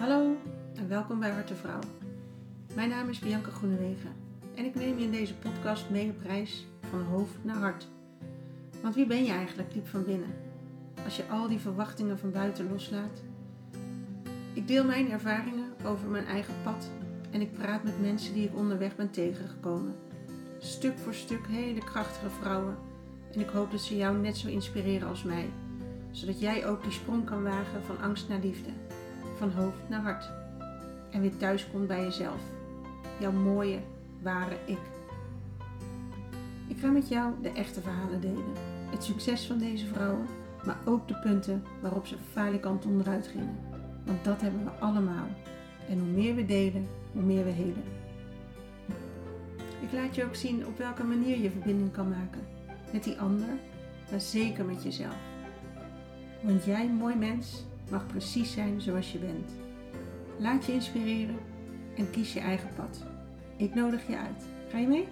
Hallo en welkom bij Harte Vrouw. Mijn naam is Bianca Groenewegen en ik neem je in deze podcast mee op reis van hoofd naar hart. Want wie ben je eigenlijk diep van binnen? Als je al die verwachtingen van buiten loslaat. Ik deel mijn ervaringen over mijn eigen pad en ik praat met mensen die ik onderweg ben tegengekomen. Stuk voor stuk hele krachtige vrouwen en ik hoop dat ze jou net zo inspireren als mij, zodat jij ook die sprong kan wagen van angst naar liefde van hoofd naar hart. En weer thuis komt bij jezelf. Jouw mooie, ware ik. Ik ga met jou de echte verhalen delen. Het succes van deze vrouwen, maar ook de punten waarop ze falikant onderuit gingen. Want dat hebben we allemaal. En hoe meer we delen, hoe meer we helen. Ik laat je ook zien op welke manier je verbinding kan maken. Met die ander, maar zeker met jezelf. Want jij, mooi mens, mag precies zijn zoals je bent. Laat je inspireren en kies je eigen pad. Ik nodig je uit. Ga je mee?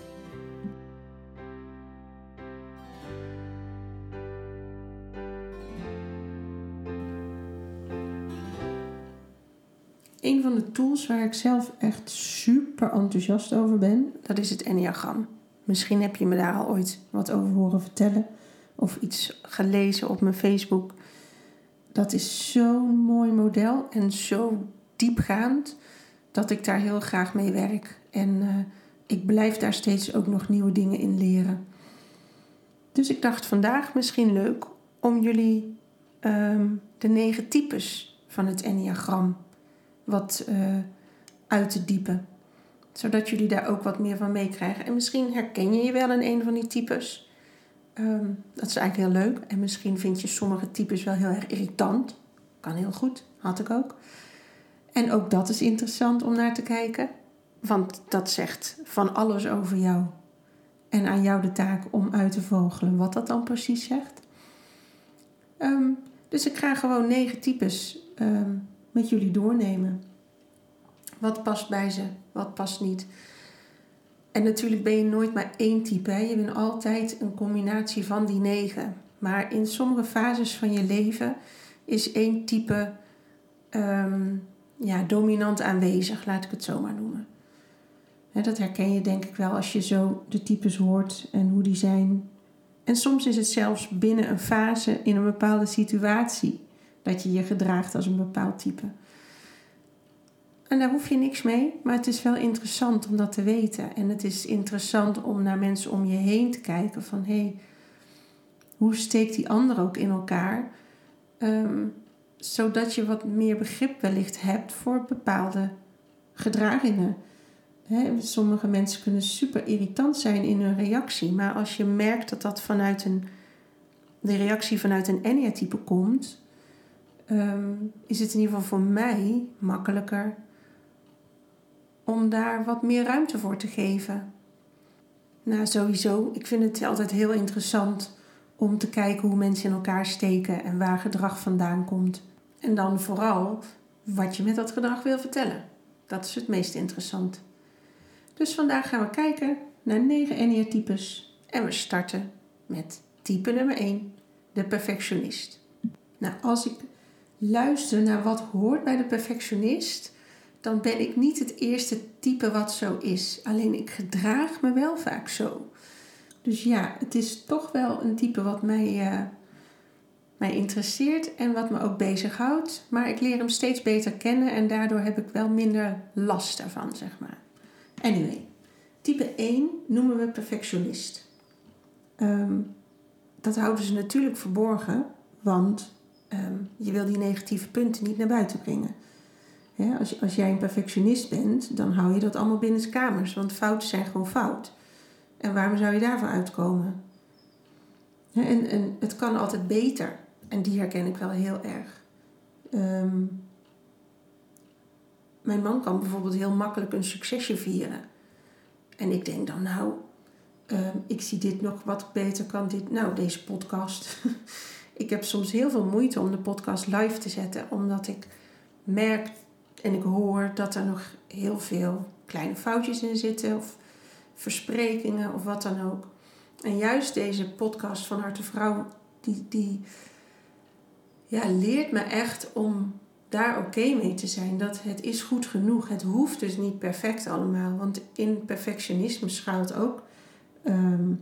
Een van de tools waar ik zelf echt super enthousiast over ben, dat is het Enneagram. Misschien heb je me daar al ooit wat over horen vertellen of iets gelezen op mijn Facebook dat is zo'n mooi model en zo diepgaand dat ik daar heel graag mee werk. En uh, ik blijf daar steeds ook nog nieuwe dingen in leren. Dus ik dacht vandaag misschien leuk om jullie um, de negen types van het Enneagram wat uh, uit te diepen. Zodat jullie daar ook wat meer van meekrijgen. En misschien herken je je wel in een van die types. Ehm, dat is eigenlijk heel leuk. En misschien vind je sommige types wel heel erg irritant. Kan heel goed, had ik ook. En ook dat is interessant om naar te kijken. Want dat zegt van alles over jou. En aan jou de taak om uit te vogelen wat dat dan precies zegt. Ehm, dus ik ga gewoon negen types ehm, met jullie doornemen. Wat past bij ze, wat past niet. En natuurlijk ben je nooit maar één type. Hè? Je bent altijd een combinatie van die negen. Maar in sommige fases van je leven is één type ehm, ja, dominant aanwezig, laat ik het zo maar noemen. dat herken je denk ik wel als je zo de types hoort en hoe die zijn. En soms is het zelfs binnen een fase in een bepaalde situatie dat je je gedraagt als een bepaald type. En daar hoef je niks mee, maar het is wel interessant om dat te weten. En het is interessant om naar mensen om je heen te kijken van hé, hey, hoe steekt die ander ook in elkaar? Ehm, zodat je wat meer begrip wellicht hebt voor bepaalde gedragingen. sommige mensen kunnen super irritant zijn in hun reactie, maar als je merkt dat dat vanuit een, de reactie vanuit een Enia-type komt, ehm, is het in ieder geval voor mij makkelijker om daar wat meer ruimte voor te geven. Nou, sowieso, ik vind het altijd heel interessant om te kijken hoe mensen in elkaar steken en waar gedrag vandaan komt. En dan vooral wat je met dat gedrag wil vertellen. Dat is het meest interessant. Dus vandaag gaan we kijken naar 9 Enneatypes en we starten met type nummer 1, de perfectionist. Nou, als ik luister naar wat hoort bij de perfectionist, dan ben ik niet het eerste type wat zo is. Alleen ik gedraag me wel vaak zo. Dus ja, het is toch wel een type wat mij, uh, mij interesseert en wat me ook bezighoudt. Maar ik leer hem steeds beter kennen en daardoor heb ik wel minder last daarvan, zeg maar. Anyway, type 1 noemen we perfectionist. Um, dat houden ze natuurlijk verborgen, want um, je wil die negatieve punten niet naar buiten brengen als, als jij een perfectionist bent, dan hou je dat allemaal binnen kamers. Want fouten zijn gewoon fout. En waarom zou je daarvoor uitkomen? en, en het kan altijd beter. En die herken ik wel heel erg. Ehm, mijn man kan bijvoorbeeld heel makkelijk een succesje vieren. En ik denk dan, nou, ehm, ik zie dit nog wat beter kan dit. Nou, deze podcast. ik heb soms heel veel moeite om de podcast live te zetten, omdat ik merk en ik hoor dat er nog heel veel kleine foutjes in zitten of versprekingen of wat dan ook. En juist deze podcast van Harte Vrouw, die, die ja, leert me echt om daar oké mee te zijn. Dat het is goed genoeg. Het hoeft dus niet perfect allemaal. Want in perfectionisme schuilt ook ehm,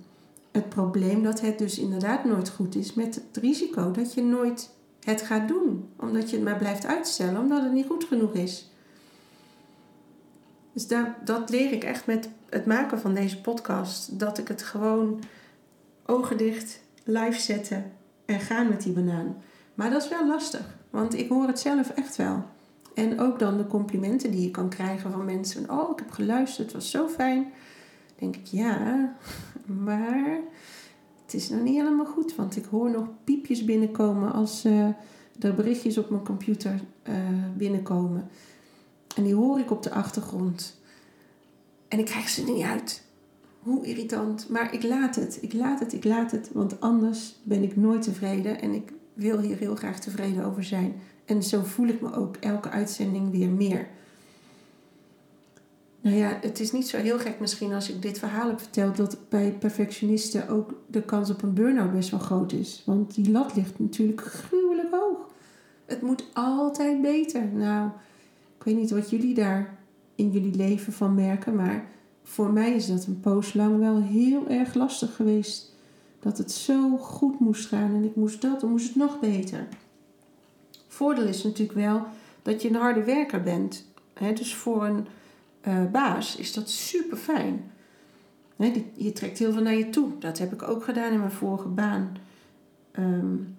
het probleem dat het dus inderdaad nooit goed is. Met het risico dat je nooit het gaat doen. Omdat je het maar blijft uitstellen. Omdat het niet goed genoeg is. Dus dat, dat leer ik echt met het maken van deze podcast. Dat ik het gewoon ogen dicht, live zetten en gaan met die banaan. Maar dat is wel lastig. Want ik hoor het zelf echt wel. En ook dan de complimenten die je kan krijgen van mensen. Oh, ik heb geluisterd, het was zo fijn. Denk ik, ja, maar het is nog niet helemaal goed. Want ik hoor nog piepjes binnenkomen als uh, er berichtjes op mijn computer uh, binnenkomen. En die hoor ik op de achtergrond. En ik krijg ze niet uit. Hoe irritant. Maar ik laat het. Ik laat het, ik laat het. Want anders ben ik nooit tevreden. En ik wil hier heel graag tevreden over zijn. En zo voel ik me ook elke uitzending weer meer. Nou ja, het is niet zo heel gek misschien als ik dit verhaal heb verteld dat bij perfectionisten ook de kans op een burn-out best wel groot is. Want die lat ligt natuurlijk gruwelijk hoog. Het moet altijd beter. Nou, ik weet niet wat jullie daar in jullie leven van merken, maar voor mij is dat een poos lang wel heel erg lastig geweest dat het zo goed moest gaan en ik moest dat, dan moest het nog beter. Voordeel is natuurlijk wel dat je een harde werker bent. dus voor een uh, baas is dat super fijn. je trekt heel veel naar je toe. Dat heb ik ook gedaan in mijn vorige baan. Um,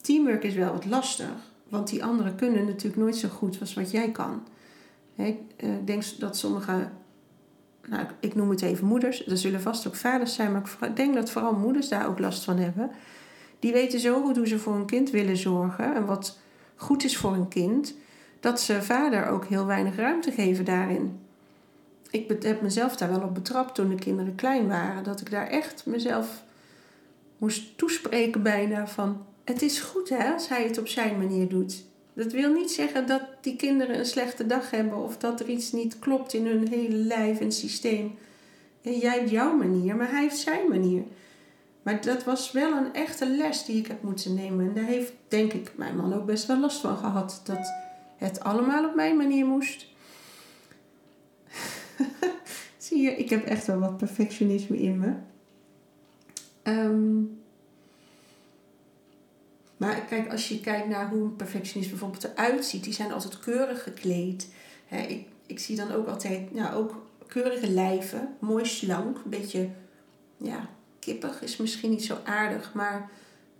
teamwork is wel wat lastig, want die anderen kunnen natuurlijk nooit zo goed als wat jij kan. ik uh, denk dat sommige nou, ik noem het even moeders. Er zullen vast ook vaders zijn, maar ik denk dat vooral moeders daar ook last van hebben. Die weten zo goed hoe ze voor een kind willen zorgen en wat goed is voor een kind, dat ze vader ook heel weinig ruimte geven daarin. Ik heb mezelf daar wel op betrapt toen de kinderen klein waren, dat ik daar echt mezelf moest toespreken bijna van: het is goed hè, als hij het op zijn manier doet. Dat wil niet zeggen dat die kinderen een slechte dag hebben of dat er iets niet klopt in hun hele lijf en systeem. En jij hebt jouw manier, maar hij heeft zijn manier. Maar dat was wel een echte les die ik heb moeten nemen. En daar heeft, denk ik, mijn man ook best wel last van gehad. Dat het allemaal op mijn manier moest. Zie je, ik heb echt wel wat perfectionisme in me. Um, maar kijk, als je kijkt naar hoe een perfectionist bijvoorbeeld eruit ziet, die zijn altijd keurig gekleed. ik, ik zie dan ook altijd ja, ook keurige lijven, mooi slank, een beetje ja, kippig is misschien niet zo aardig, maar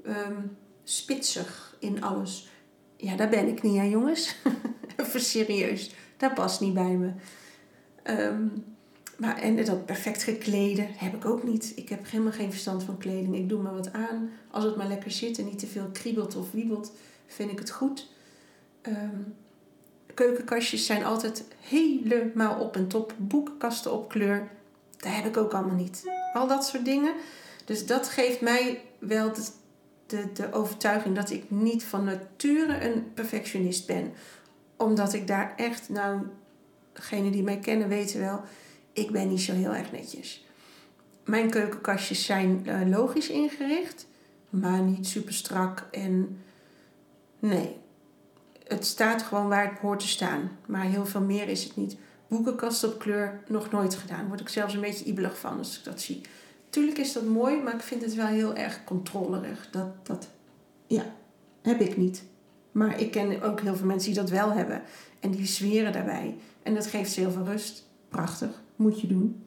um, spitsig in alles. Ja, daar ben ik niet aan, jongens. Even serieus, dat past niet bij me. Um, maar, en dat perfect gekleden heb ik ook niet. Ik heb helemaal geen verstand van kleding. Ik doe maar wat aan. Als het maar lekker zit en niet te veel kriebelt of wiebelt, vind ik het goed. Um, keukenkastjes zijn altijd helemaal op en top. Boekenkasten op kleur, dat heb ik ook allemaal niet. Al dat soort dingen. Dus dat geeft mij wel de, de, de overtuiging dat ik niet van nature een perfectionist ben. Omdat ik daar echt, nou, degenen die mij kennen weten wel ik ben niet zo heel erg netjes. Mijn keukenkastjes zijn uh, logisch ingericht, maar niet super strak en nee. Het staat gewoon waar het hoort te staan, maar heel veel meer is het niet. Boekenkast op kleur nog nooit gedaan. Word ik zelfs een beetje ibelig van als ik dat zie. Tuurlijk is dat mooi, maar ik vind het wel heel erg controlerig. Dat, dat, ja, heb ik niet. Maar ik ken ook heel veel mensen die dat wel hebben. En die zweren daarbij. En dat geeft ze heel veel rust. Prachtig moet je doen.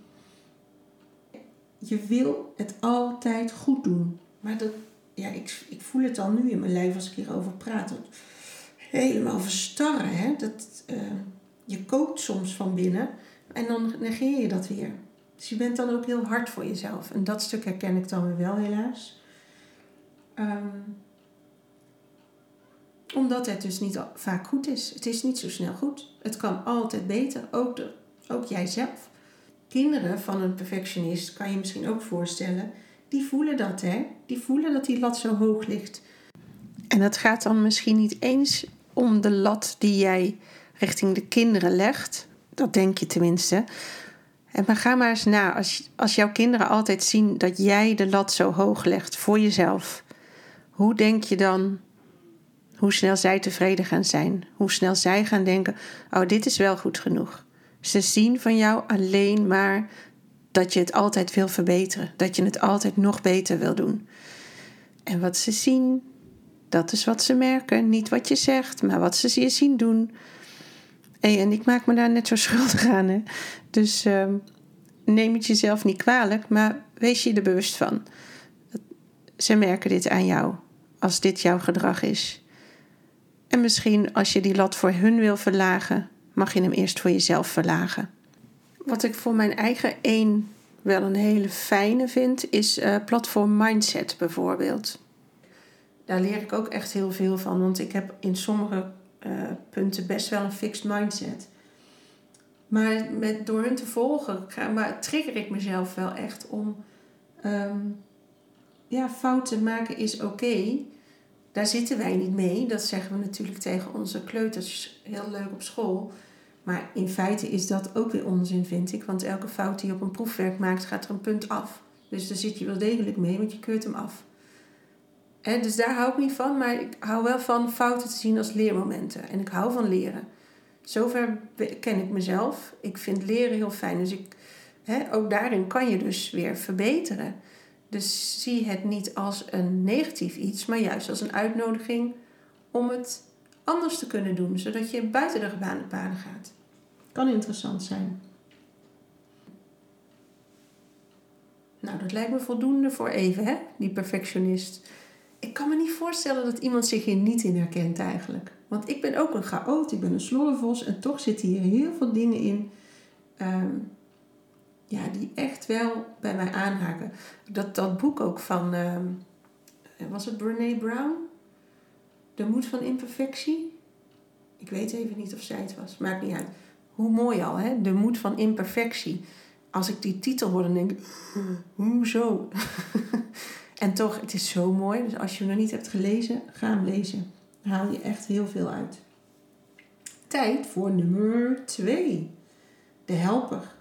Je wil het altijd goed doen. Maar dat, ja, ik, ik voel het al nu in mijn lijf als ik hierover praat. Helemaal verstarren. Hè? Dat, uh, je kookt soms van binnen en dan negeer je dat weer. Dus je bent dan ook heel hard voor jezelf. En dat stuk herken ik dan weer wel helaas. Um, omdat het dus niet vaak goed is. Het is niet zo snel goed. Het kan altijd beter. Ook, de, ook jijzelf kinderen van een perfectionist, kan je misschien ook voorstellen, die voelen dat, hè? Die voelen dat die lat zo hoog ligt. En dat gaat dan misschien niet eens om de lat die jij richting de kinderen legt. Dat denk je tenminste. Maar ga maar eens na, als, als jouw kinderen altijd zien dat jij de lat zo hoog legt voor jezelf, hoe denk je dan Hoe snel zij tevreden gaan zijn. Hoe snel zij gaan denken: oh, dit is wel goed genoeg. Ze zien van jou alleen maar dat je het altijd wil verbeteren. Dat je het altijd nog beter wil doen. En wat ze zien, dat is wat ze merken. Niet wat je zegt, maar wat ze je zien doen. En ik maak me daar net zo schuldig aan. Hè? Dus uh, neem het jezelf niet kwalijk, maar wees je er bewust van. Ze merken dit aan jou, als dit jouw gedrag is. En misschien als je die lat voor hun wil verlagen, mag je hem eerst voor jezelf verlagen. Wat ik voor mijn eigen één wel een hele fijne vind, is uh, platform mindset bijvoorbeeld. Daar leer ik ook echt heel veel van, want ik heb in sommige punten best wel een fixed mindset. Maar met, door hun te volgen, maar trigger ik mezelf wel echt om. Um, ja, fouten maken is oké. Daar zitten wij niet mee. Dat zeggen we natuurlijk tegen onze kleuters heel leuk op school. Maar in feite is dat ook weer onzin, vind ik. Want elke fout die je op een proefwerk maakt, gaat er een punt af. Dus daar zit je wel degelijk mee, want je keurt hem af. Dus daar hou ik niet van, maar ik hou wel van fouten te zien als leermomenten. En ik hou van leren. Zover ken ik mezelf. Ik vind leren heel fijn. Dus ik, ook daarin kan je dus weer verbeteren. Dus zie het niet als een negatief iets, maar juist als een uitnodiging om het anders te kunnen doen, zodat je buiten de gebaande paden gaat. Kan interessant zijn. Nou, dat lijkt me voldoende voor even, hè? Die perfectionist. Ik kan me niet voorstellen dat iemand zich hier niet in herkent eigenlijk. Want ik ben ook een chaot, ik ben een slorrevos en toch zitten hier heel veel dingen in um, ja, die echt wel bij mij aanhaken. Dat, dat boek ook van, um, was het Brene Brown? De moed van imperfectie? Ik weet even niet of zij het was, maakt niet uit. Hoe mooi al, hè? De moed van imperfectie. Als ik die titel hoor, dan denk ik, hoezo? en toch, het is zo mooi. Dus als je hem nog niet hebt gelezen, ga hem lezen. Daar haal je echt heel veel uit. Tijd voor nummer 2. De helper.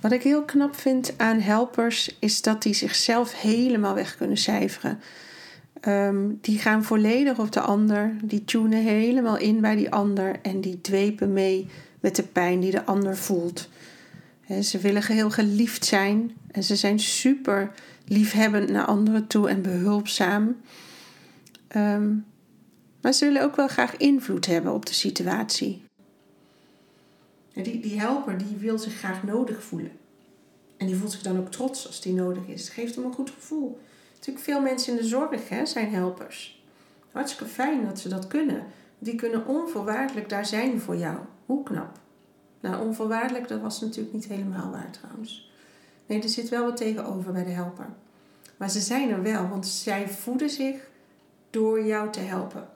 Wat ik heel knap vind aan helpers is dat die zichzelf helemaal weg kunnen cijferen. Ehm, die gaan volledig op de ander, die tunen helemaal in bij die ander en die dwepen mee met de pijn die de ander voelt. ze willen heel geliefd zijn en ze zijn super liefhebbend naar anderen toe en behulpzaam. Ehm, maar ze willen ook wel graag invloed hebben op de situatie. Die, die helper die wil zich graag nodig voelen. En die voelt zich dan ook trots als die nodig is. Het geeft hem een goed gevoel. Natuurlijk veel mensen in de zorg hè, zijn helpers. Hartstikke fijn dat ze dat kunnen. Die kunnen onvoorwaardelijk daar zijn voor jou. Hoe knap. Nou, onvoorwaardelijk, dat was natuurlijk niet helemaal waar trouwens. Nee, er zit wel wat tegenover bij de helper. Maar ze zijn er wel, want zij voeden zich door jou te helpen.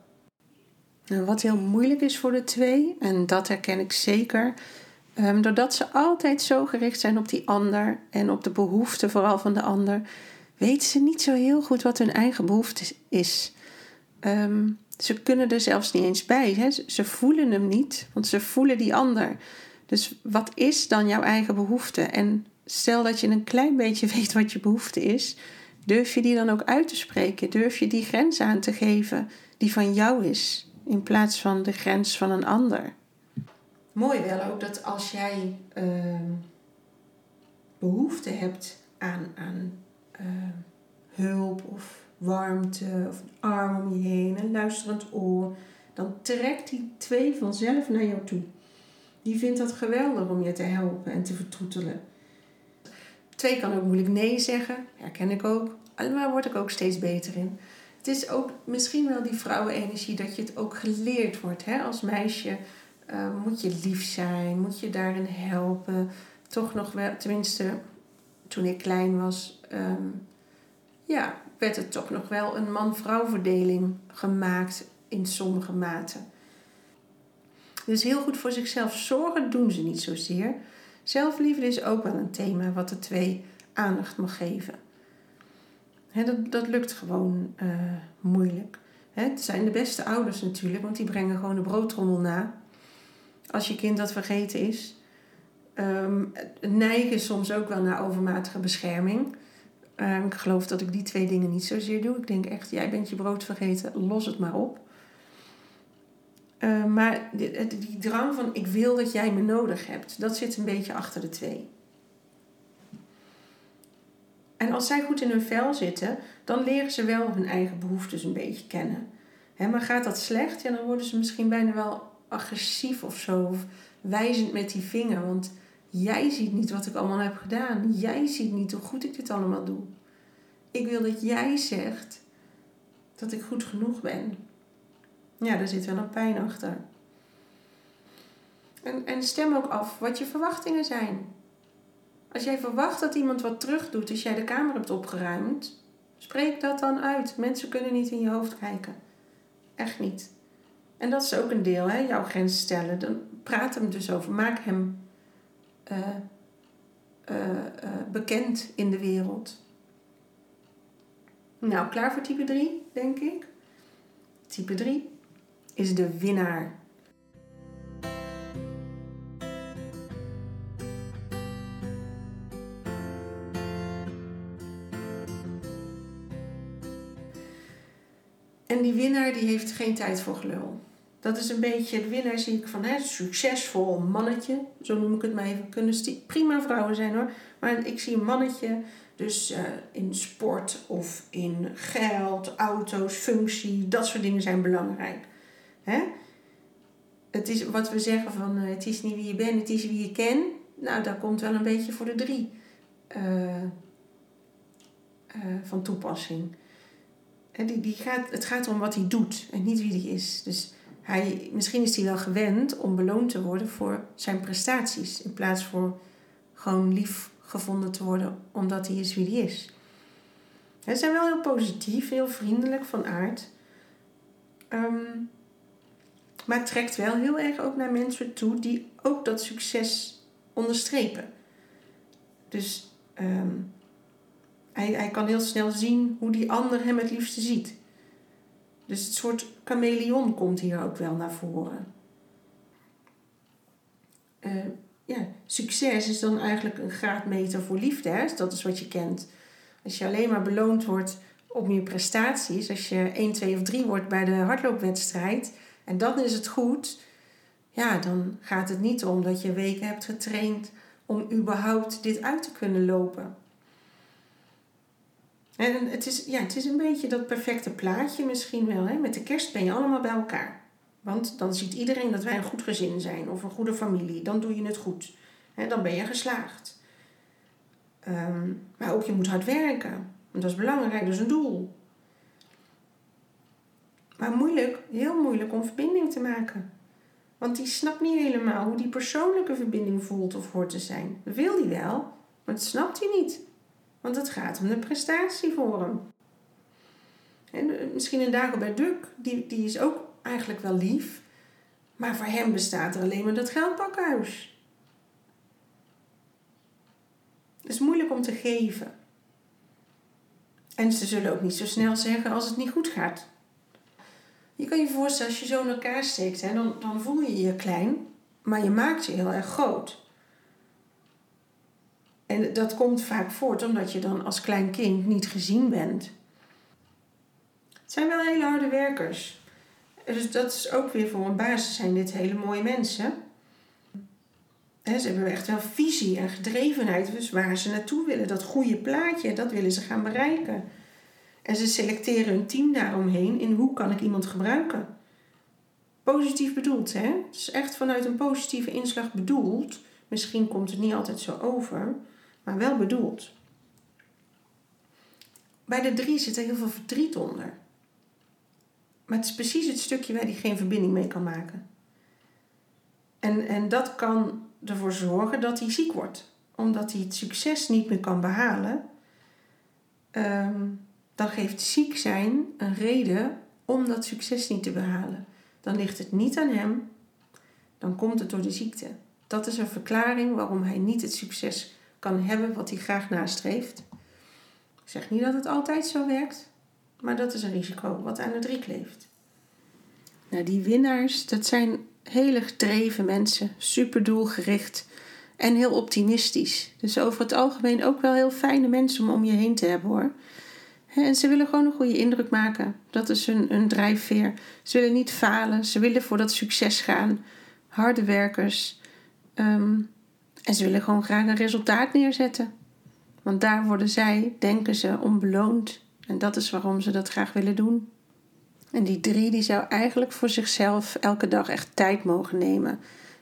Nou, wat heel moeilijk is voor de twee, en dat herken ik zeker, um, doordat ze altijd zo gericht zijn op die ander en op de behoeften vooral van de ander, weten ze niet zo heel goed wat hun eigen behoefte is. Ehm, ze kunnen er zelfs niet eens bij. Hè? Ze voelen hem niet, want ze voelen die ander. Dus wat is dan jouw eigen behoefte? En stel dat je een klein beetje weet wat je behoefte is, durf je die dan ook uit te spreken? Durf je die grens aan te geven die van jou is? in plaats van de grens van een ander. Mooi wel ook dat als jij uh, behoefte hebt aan, aan uh, hulp of warmte of een arm om je heen, een luisterend oor, dan trekt die twee vanzelf naar jou toe. Die vindt dat geweldig om je te helpen en te vertroetelen. Twee kan ook moeilijk nee zeggen, herken ik ook, maar word ik ook steeds beter in het is ook misschien wel die vrouwenenergie dat je het ook geleerd wordt. Hè? Als meisje uh, moet je lief zijn, moet je daarin helpen. Toch nog wel, tenminste toen ik klein was, um, ja, werd er toch nog wel een man-vrouw verdeling gemaakt in sommige maten. Dus heel goed voor zichzelf zorgen doen ze niet zozeer. Zelfliefde is ook wel een thema wat de twee aandacht mag geven dat, dat lukt gewoon uh, moeilijk. het zijn de beste ouders natuurlijk, want die brengen gewoon de broodtrommel na. als je kind dat vergeten is. Um, neigen soms ook wel naar overmatige bescherming. Ehm, ik geloof dat ik die twee dingen niet zozeer doe. Ik denk echt, jij bent je brood vergeten, los het maar op. Ehm, maar die, drang van ik wil dat jij me nodig hebt, dat zit een beetje achter de twee. En als zij goed in hun vel zitten, dan leren ze wel hun eigen behoeftes een beetje kennen. maar gaat dat slecht, ja, dan worden ze misschien bijna wel agressief of zo. Of wijzend met die vinger. Want jij ziet niet wat ik allemaal heb gedaan. Jij ziet niet hoe goed ik dit allemaal doe. Ik wil dat jij zegt dat ik goed genoeg ben. Ja, daar zit wel een pijn achter. En, en stem ook af wat je verwachtingen zijn. Als jij verwacht dat iemand wat terug doet als jij de kamer hebt opgeruimd, spreek dat dan uit. Mensen kunnen niet in je hoofd kijken. Echt niet. En dat is ook een deel, hè? jouw grens stellen. Dan praat hem dus over. Maak hem uh, uh, uh, bekend in de wereld. Nou, klaar voor type 3, denk ik. Type 3 is de winnaar. En die winnaar die heeft geen tijd voor gelul. Dat is een beetje, de winnaar zie ik van hè, succesvol mannetje, zo noem ik het maar even. Kunnen prima vrouwen zijn hoor, maar ik zie een mannetje, dus uh, in sport of in geld, auto's, functie, dat soort dingen zijn belangrijk. Hè? Het is wat we zeggen van uh, het is niet wie je bent, het is wie je kent. Nou, daar komt wel een beetje voor de drie uh, van toepassing. Die, die gaat, het gaat om wat hij doet en niet wie hij is. Dus hij, misschien is hij wel gewend om beloond te worden voor zijn prestaties. In plaats voor gewoon lief gevonden te worden omdat hij is wie hij is. Ze zijn wel heel positief, heel vriendelijk van aard. Um, maar trekt wel heel erg ook naar mensen toe die ook dat succes onderstrepen. Dus um, hij, hij kan heel snel zien hoe die ander hem het liefste ziet. Dus het soort chameleon komt hier ook wel naar voren. Uh, ja, succes is dan eigenlijk een graadmeter voor liefde. Hè? Dat is wat je kent. Als je alleen maar beloond wordt op je prestaties, als je 1, 2 of 3 wordt bij de hardloopwedstrijd en dan is het goed, ja, dan gaat het niet om dat je weken hebt getraind om überhaupt dit uit te kunnen lopen. En het is, ja, het is een beetje dat perfecte plaatje misschien wel. Hè? Met de kerst ben je allemaal bij elkaar. Want dan ziet iedereen dat wij een goed gezin zijn of een goede familie. Dan doe je het goed. Hè? Dan ben je geslaagd. Ehm, maar ook je moet hard werken. Want dat is belangrijk, dat is een doel. Maar moeilijk, heel moeilijk om verbinding te maken. Want die snapt niet helemaal hoe die persoonlijke verbinding voelt of hoort te zijn. Dat wil hij wel, maar dat snapt hij niet. Want het gaat om de prestatie voor hem. En eh, misschien een Dagobert Duck, die, die is ook eigenlijk wel lief. Maar voor hem bestaat er alleen maar dat geldpakhuis. Het is moeilijk om te geven. En ze zullen ook niet zo snel zeggen als het niet goed gaat. Je kan je voorstellen, als je zo in elkaar steekt, hè, dan, dan voel je je klein, maar je maakt je heel erg groot. En dat komt vaak voort omdat je dan als klein kind niet gezien bent. Het zijn wel hele harde werkers. Dus dat is ook weer voor een basis zijn dit hele mooie mensen. ze hebben echt wel visie en gedrevenheid. Dus waar ze naartoe willen, dat goede plaatje, dat willen ze gaan bereiken. En ze selecteren hun team daaromheen in hoe kan ik iemand gebruiken. Positief bedoeld, hè? Het is echt vanuit een positieve inslag bedoeld. Misschien komt het niet altijd zo over maar wel bedoeld. Bij de drie zit er heel veel verdriet onder. Maar het is precies het stukje waar hij geen verbinding mee kan maken. En, en dat kan ervoor zorgen dat hij ziek wordt. Omdat hij het succes niet meer kan behalen. Ehm, dan geeft ziek zijn een reden om dat succes niet te behalen. Dan ligt het niet aan hem. Dan komt het door de ziekte. Dat is een verklaring waarom hij niet het succes kan hebben wat hij graag nastreeft. Ik zeg niet dat het altijd zo werkt, maar dat is een risico wat aan de drie kleeft. Nou, die winnaars, dat zijn hele gedreven mensen, super doelgericht en heel optimistisch. Dus over het algemeen ook wel heel fijne mensen om om je heen te hebben hoor. En ze willen gewoon een goede indruk maken. Dat is hun, hun drijfveer. Ze willen niet falen. Ze willen voor dat succes gaan. Harde werkers. Ehm, en ze willen gewoon graag een resultaat neerzetten. Want daar worden zij, denken ze, om beloond. En dat is waarom ze dat graag willen doen. En die drie, die zou eigenlijk voor zichzelf elke dag echt tijd mogen nemen.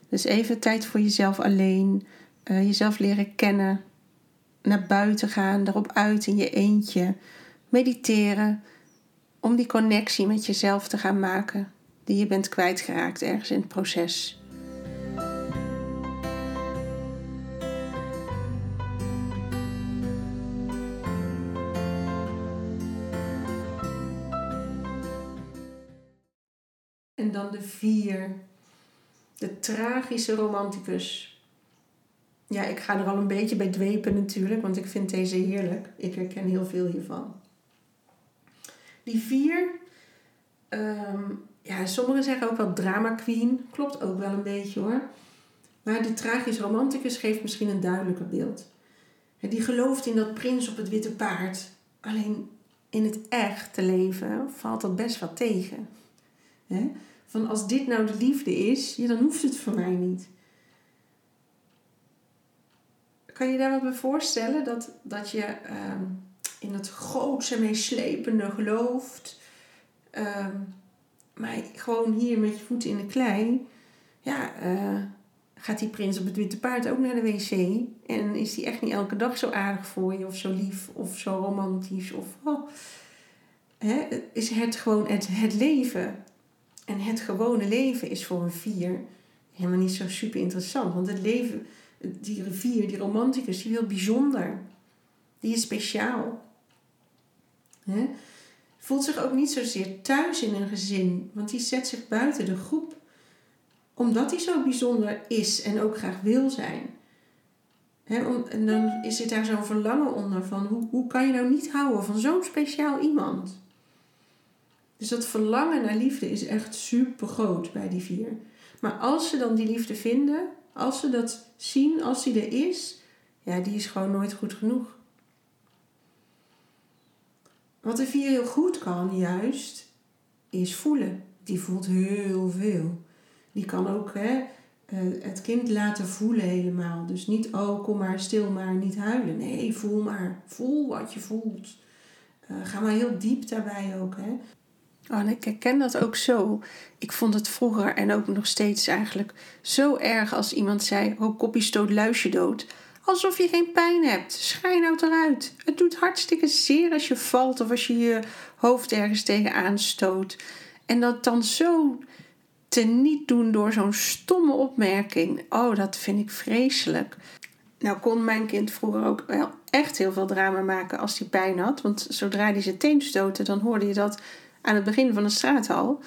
Dus even tijd voor jezelf alleen. Uh, jezelf leren kennen. Naar buiten gaan, erop uit in je eentje. Mediteren. Om die connectie met jezelf te gaan maken. Die je bent kwijtgeraakt ergens in het proces. Dan de vier. De tragische romanticus. Ja, ik ga er al een beetje bij dwepen natuurlijk, want ik vind deze heerlijk. Ik herken heel veel hiervan. Die vier, um, ja, sommigen zeggen ook wel drama queen. Klopt ook wel een beetje hoor. Maar de tragische romanticus geeft misschien een duidelijker beeld. Die gelooft in dat prins op het witte paard. Alleen in het echte leven valt dat best wel tegen. Van als dit nou de liefde is, ja, dan hoeft het voor mij niet. Kan je daar wat bij voorstellen? Dat, dat je ehm, in het grootse meeslepende gelooft. Ehm, maar gewoon hier met je voeten in de klei. Ja, uh, gaat die prins op het witte paard ook naar de wc? En is die echt niet elke dag zo aardig voor je? Of zo lief? Of zo romantisch? Of, oh. Is het gewoon het, het leven en het gewone leven is voor een vier helemaal niet zo super interessant. Want het leven, die rivier, die romanticus, die wil bijzonder. Die is speciaal. He? Voelt zich ook niet zozeer thuis in een gezin, want die zet zich buiten de groep. Omdat hij zo bijzonder is en ook graag wil zijn. en dan zit daar zo'n verlangen onder van hoe, hoe kan je nou niet houden van zo'n speciaal iemand? Dus dat verlangen naar liefde is echt super groot bij die vier. Maar als ze dan die liefde vinden, als ze dat zien, als die er is, ja, die is gewoon nooit goed genoeg. Wat de vier heel goed kan, juist, is voelen. Die voelt heel veel. Die kan ook hè, eh, het kind laten voelen helemaal. Dus niet, oh, kom maar stil maar, niet huilen. Nee, voel maar. Voel wat je voelt. Uh, ga maar heel diep daarbij ook. Hè. Oh, ik herken dat ook zo. Ik vond het vroeger en ook nog steeds eigenlijk zo erg als iemand zei: Oh, kopje stoot luisje dood. Alsof je geen pijn hebt. Schijn nou eruit. Het doet hartstikke zeer als je valt of als je je hoofd ergens tegenaan stoot. En dat dan zo te niet doen door zo'n stomme opmerking. Oh, dat vind ik vreselijk. Nou kon mijn kind vroeger ook wel echt heel veel drama maken als hij pijn had. Want zodra hij zijn teen stootte, dan hoorde je dat aan het begin van de straathal.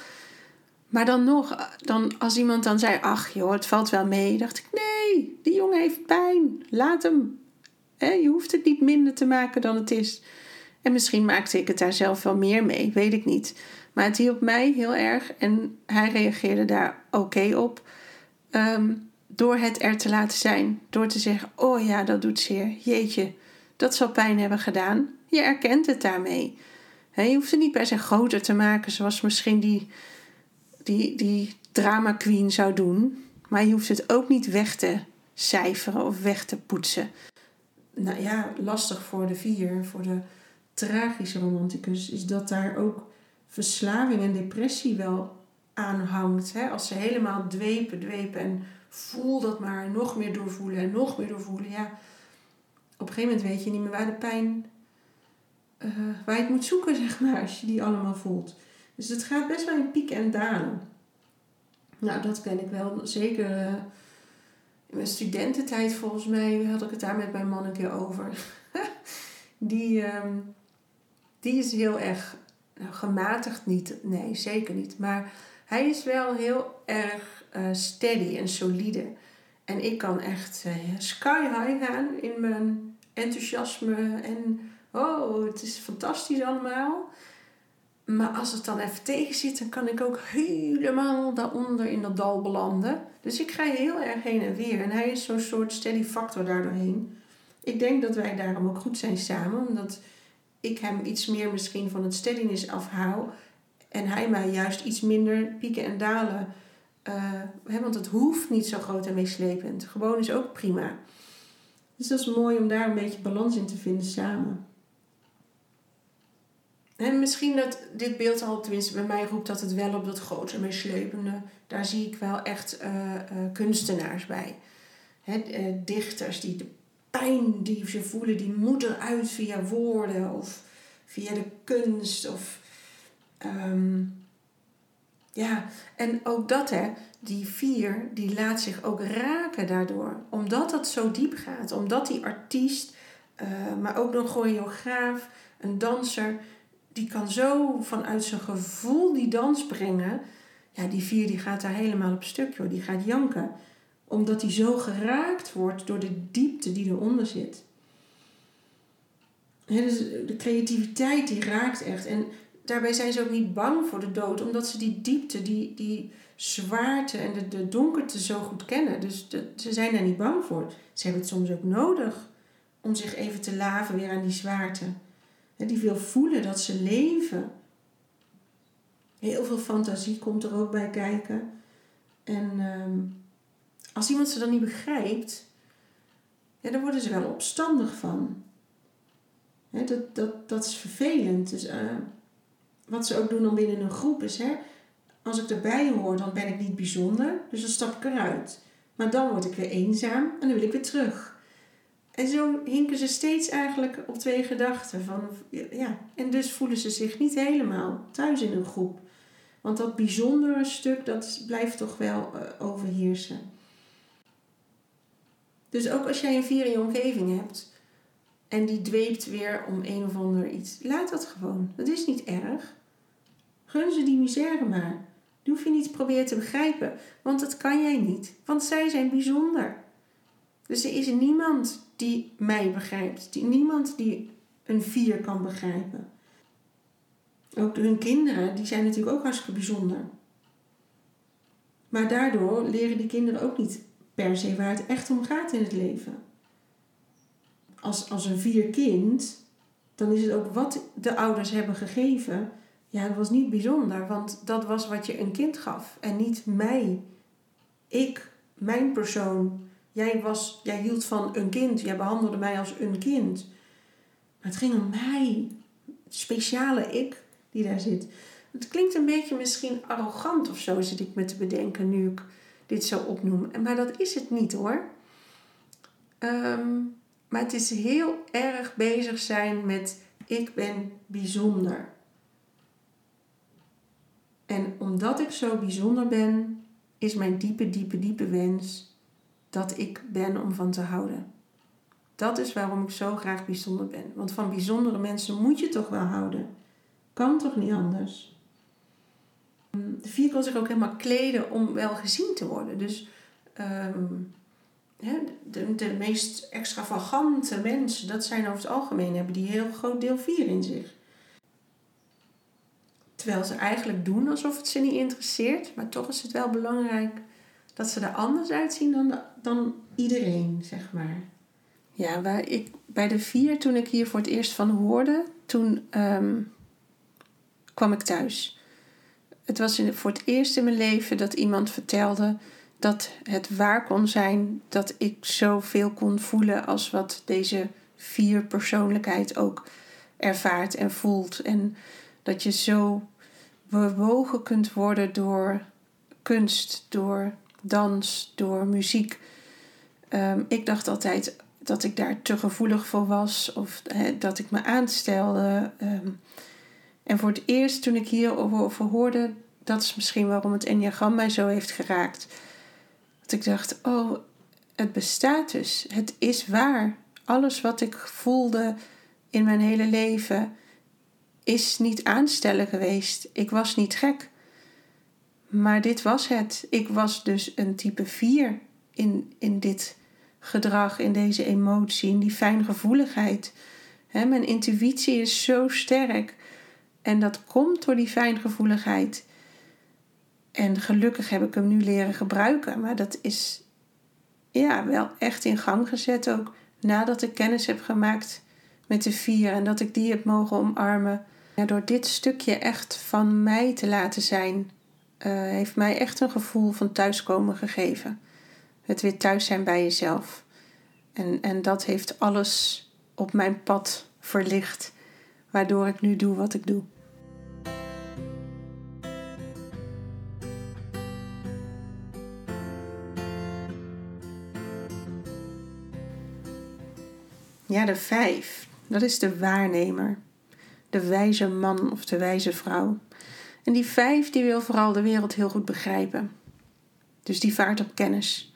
Maar dan nog, dan, als iemand dan zei: Ach joh, het valt wel mee, dacht ik: Nee, die jongen heeft pijn. Laat hem. je hoeft het niet minder te maken dan het is. En misschien maakte ik het daar zelf wel meer mee, weet ik niet. Maar het hielp mij heel erg en hij reageerde daar oké op. Ehm, door het er te laten zijn. Door te zeggen: Oh ja, dat doet zeer. Jeetje, dat zal pijn hebben gedaan. Je erkent het daarmee je hoeft het niet per se groter te maken zoals misschien die, die, die drama queen zou doen. Maar je hoeft het ook niet weg te cijferen of weg te poetsen. Nou ja, lastig voor de vier, voor de tragische romanticus, is dat daar ook verslaving en depressie wel aan hangt. Als ze helemaal dwepen, dwepen en voel dat maar, nog meer doorvoelen en nog meer doorvoelen. Ja, op een gegeven moment weet je niet meer waar de pijn uh, waar je het moet zoeken, zeg maar, als je die allemaal voelt. Dus het gaat best wel in pieken en dalen. Nou, dat ken ik wel. Zeker uh, in mijn studententijd, volgens mij, had ik het daar met mijn man een keer over. die, um, die is heel erg nou, gematigd, niet. Nee, zeker niet. Maar hij is wel heel erg uh, steady en solide. En ik kan echt sky high gaan in mijn enthousiasme en oh, het is fantastisch allemaal. Maar als het dan even tegen zit, dan kan ik ook helemaal daaronder in dat dal belanden. Dus ik ga heel erg heen en weer. En hij is zo'n soort steady factor daardoorheen. Ik denk dat wij daarom ook goed zijn samen. Omdat ik hem iets meer misschien van het steadiness afhoud. En hij mij juist iets minder pieken en dalen. Uh, want het hoeft niet zo groot en meeslepend. Gewoon is ook prima. Dus dat is mooi om daar een beetje balans in te vinden samen. En misschien dat dit beeld al, tenminste bij mij roept dat het wel op dat grote en meeslepende. Daar zie ik wel echt uh, uh, kunstenaars bij. Hè, dichters die de pijn die ze voelen, die moet eruit via woorden of via de kunst. Of, um, ja, en ook dat hè, die vier, die laat zich ook raken daardoor. Omdat dat zo diep gaat. Omdat die artiest, maar ook een choreograaf, een danser, die kan zo vanuit zijn gevoel die dans brengen. Ja, die vier die gaat daar helemaal op stuk, joh. Die gaat janken. Omdat hij zo geraakt wordt door de diepte die eronder zit. He, dus de creativiteit die raakt echt. En daarbij zijn ze ook niet bang voor de dood, omdat ze die diepte, die, die zwaarte en de, de donkerte zo goed kennen. Dus ze zijn daar niet bang voor. Ze hebben het soms ook nodig om zich even te laven weer aan die zwaarte. Die wil voelen dat ze leven. Heel veel fantasie komt er ook bij kijken. En ehm, als iemand ze dan niet begrijpt, dan worden ze wel opstandig van. dat, dat, dat is vervelend. Dus, uh, wat ze ook doen dan binnen een groep is, hè, als ik erbij hoor, dan ben ik niet bijzonder, dus dan stap ik eruit. Maar dan word ik weer eenzaam en dan wil ik weer terug. En zo hinken ze steeds eigenlijk op twee gedachten. Van, ja, en dus voelen ze zich niet helemaal thuis in een groep. Want dat bijzondere stuk, dat blijft toch wel uh, overheersen. Dus ook als jij een vier in je omgeving hebt en die dweept weer om een of ander iets, laat dat gewoon. Dat is niet erg. Gun ze die misère maar. Die hoef je niet te proberen te begrijpen, want dat kan jij niet, want zij zijn bijzonder. Dus er is niemand die mij begrijpt, die, niemand die een vier kan begrijpen. Ook hun kinderen, die zijn natuurlijk ook hartstikke bijzonder. Maar daardoor leren die kinderen ook niet per se waar het echt om gaat in het leven. Als, als een vier kind, dan is het ook wat de ouders hebben gegeven ja, dat was niet bijzonder, want dat was wat je een kind gaf en niet mij. Ik, mijn persoon. Jij, was, jij hield van een kind, jij behandelde mij als een kind. Maar het ging om mij, het speciale ik die daar zit. Het klinkt een beetje misschien arrogant of zo, zit ik me te bedenken nu ik dit zo opnoem. Maar dat is het niet hoor. Ehm, maar het is heel erg bezig zijn met ik ben bijzonder. En omdat ik zo bijzonder ben, is mijn diepe, diepe, diepe wens dat ik ben om van te houden. Dat is waarom ik zo graag bijzonder ben. Want van bijzondere mensen moet je toch wel houden. Kan toch niet anders? De vier kan zich ook helemaal kleden om wel gezien te worden. Dus um, de, de meest extravagante mensen, dat zijn over het algemeen, hebben die heel groot deel vier in zich. Terwijl ze eigenlijk doen alsof het ze niet interesseert. Maar toch is het wel belangrijk dat ze er anders uitzien dan, dan iedereen, zeg maar. Ja, waar ik, bij de vier, toen ik hier voor het eerst van hoorde, toen ehm, kwam ik thuis. Het was in, voor het eerst in mijn leven dat iemand vertelde dat het waar kon zijn dat ik zoveel kon voelen als wat deze vier persoonlijkheid ook ervaart en voelt. En dat je zo bewogen kunt worden door kunst, door dans, door muziek. Ehm, ik dacht altijd dat ik daar te gevoelig voor was of dat ik me aanstelde. Ehm, en voor het eerst toen ik hierover hoorde, dat is misschien waarom het enneagram mij zo heeft geraakt. Dat ik dacht, oh, het bestaat dus. Het is waar. Alles wat ik voelde in mijn hele leven is niet aanstellen geweest. Ik was niet gek. Maar dit was het. Ik was dus een type 4 in, in dit gedrag, in deze emotie, in die fijngevoeligheid. He, mijn intuïtie is zo sterk En dat komt door die fijngevoeligheid. En gelukkig heb ik hem nu leren gebruiken. Maar dat is ja, wel echt in gang gezet ook. Nadat ik kennis heb gemaakt met de vier en dat ik die heb mogen omarmen. Ja, door dit stukje echt van mij te laten zijn, heeft mij echt een gevoel van thuiskomen gegeven. Het weer thuis zijn bij jezelf. En, en dat heeft alles op mijn pad verlicht, waardoor ik nu doe wat ik doe. Ja, de vijf. Dat is de waarnemer. De wijze man of de wijze vrouw. En die vijf die wil vooral de wereld heel goed begrijpen. Dus die vaart op kennis.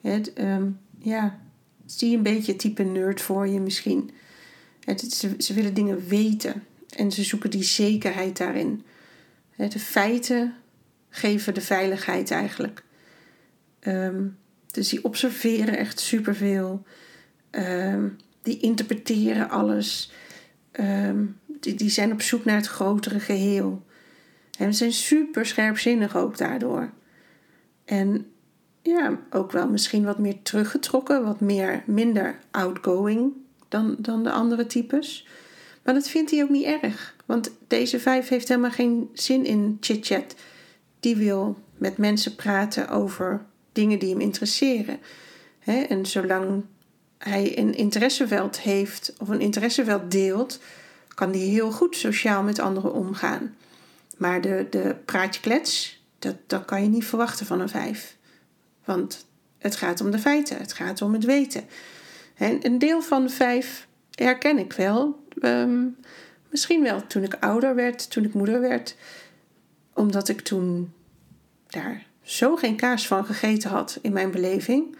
Het, ehm, ja, zie een beetje type nerd voor je misschien. Het, ze, willen dingen weten en ze zoeken die zekerheid daarin. De feiten geven de veiligheid eigenlijk. Ehm, dus die observeren echt superveel. Um, die interpreteren alles. die, die zijn op zoek naar het grotere geheel. En ze zijn super scherpzinnig ook daardoor. En ja, ook wel misschien wat meer teruggetrokken, wat meer, minder outgoing dan, dan de andere types. Maar dat vindt hij ook niet erg. Want deze vijf heeft helemaal geen zin in chit-chat. Die wil met mensen praten over dingen die hem interesseren. en zolang hij een interesseveld heeft of een interesseveld deelt, kan hij heel goed sociaal met anderen omgaan. Maar de, de praatje klets, dat, dat kan je niet verwachten van een vijf. Want het gaat om de feiten, het gaat om het weten. En een deel van de vijf herken ik wel. Ehm, misschien wel toen ik ouder werd, toen ik moeder werd. Omdat ik toen daar zo geen kaas van gegeten had in mijn beleving.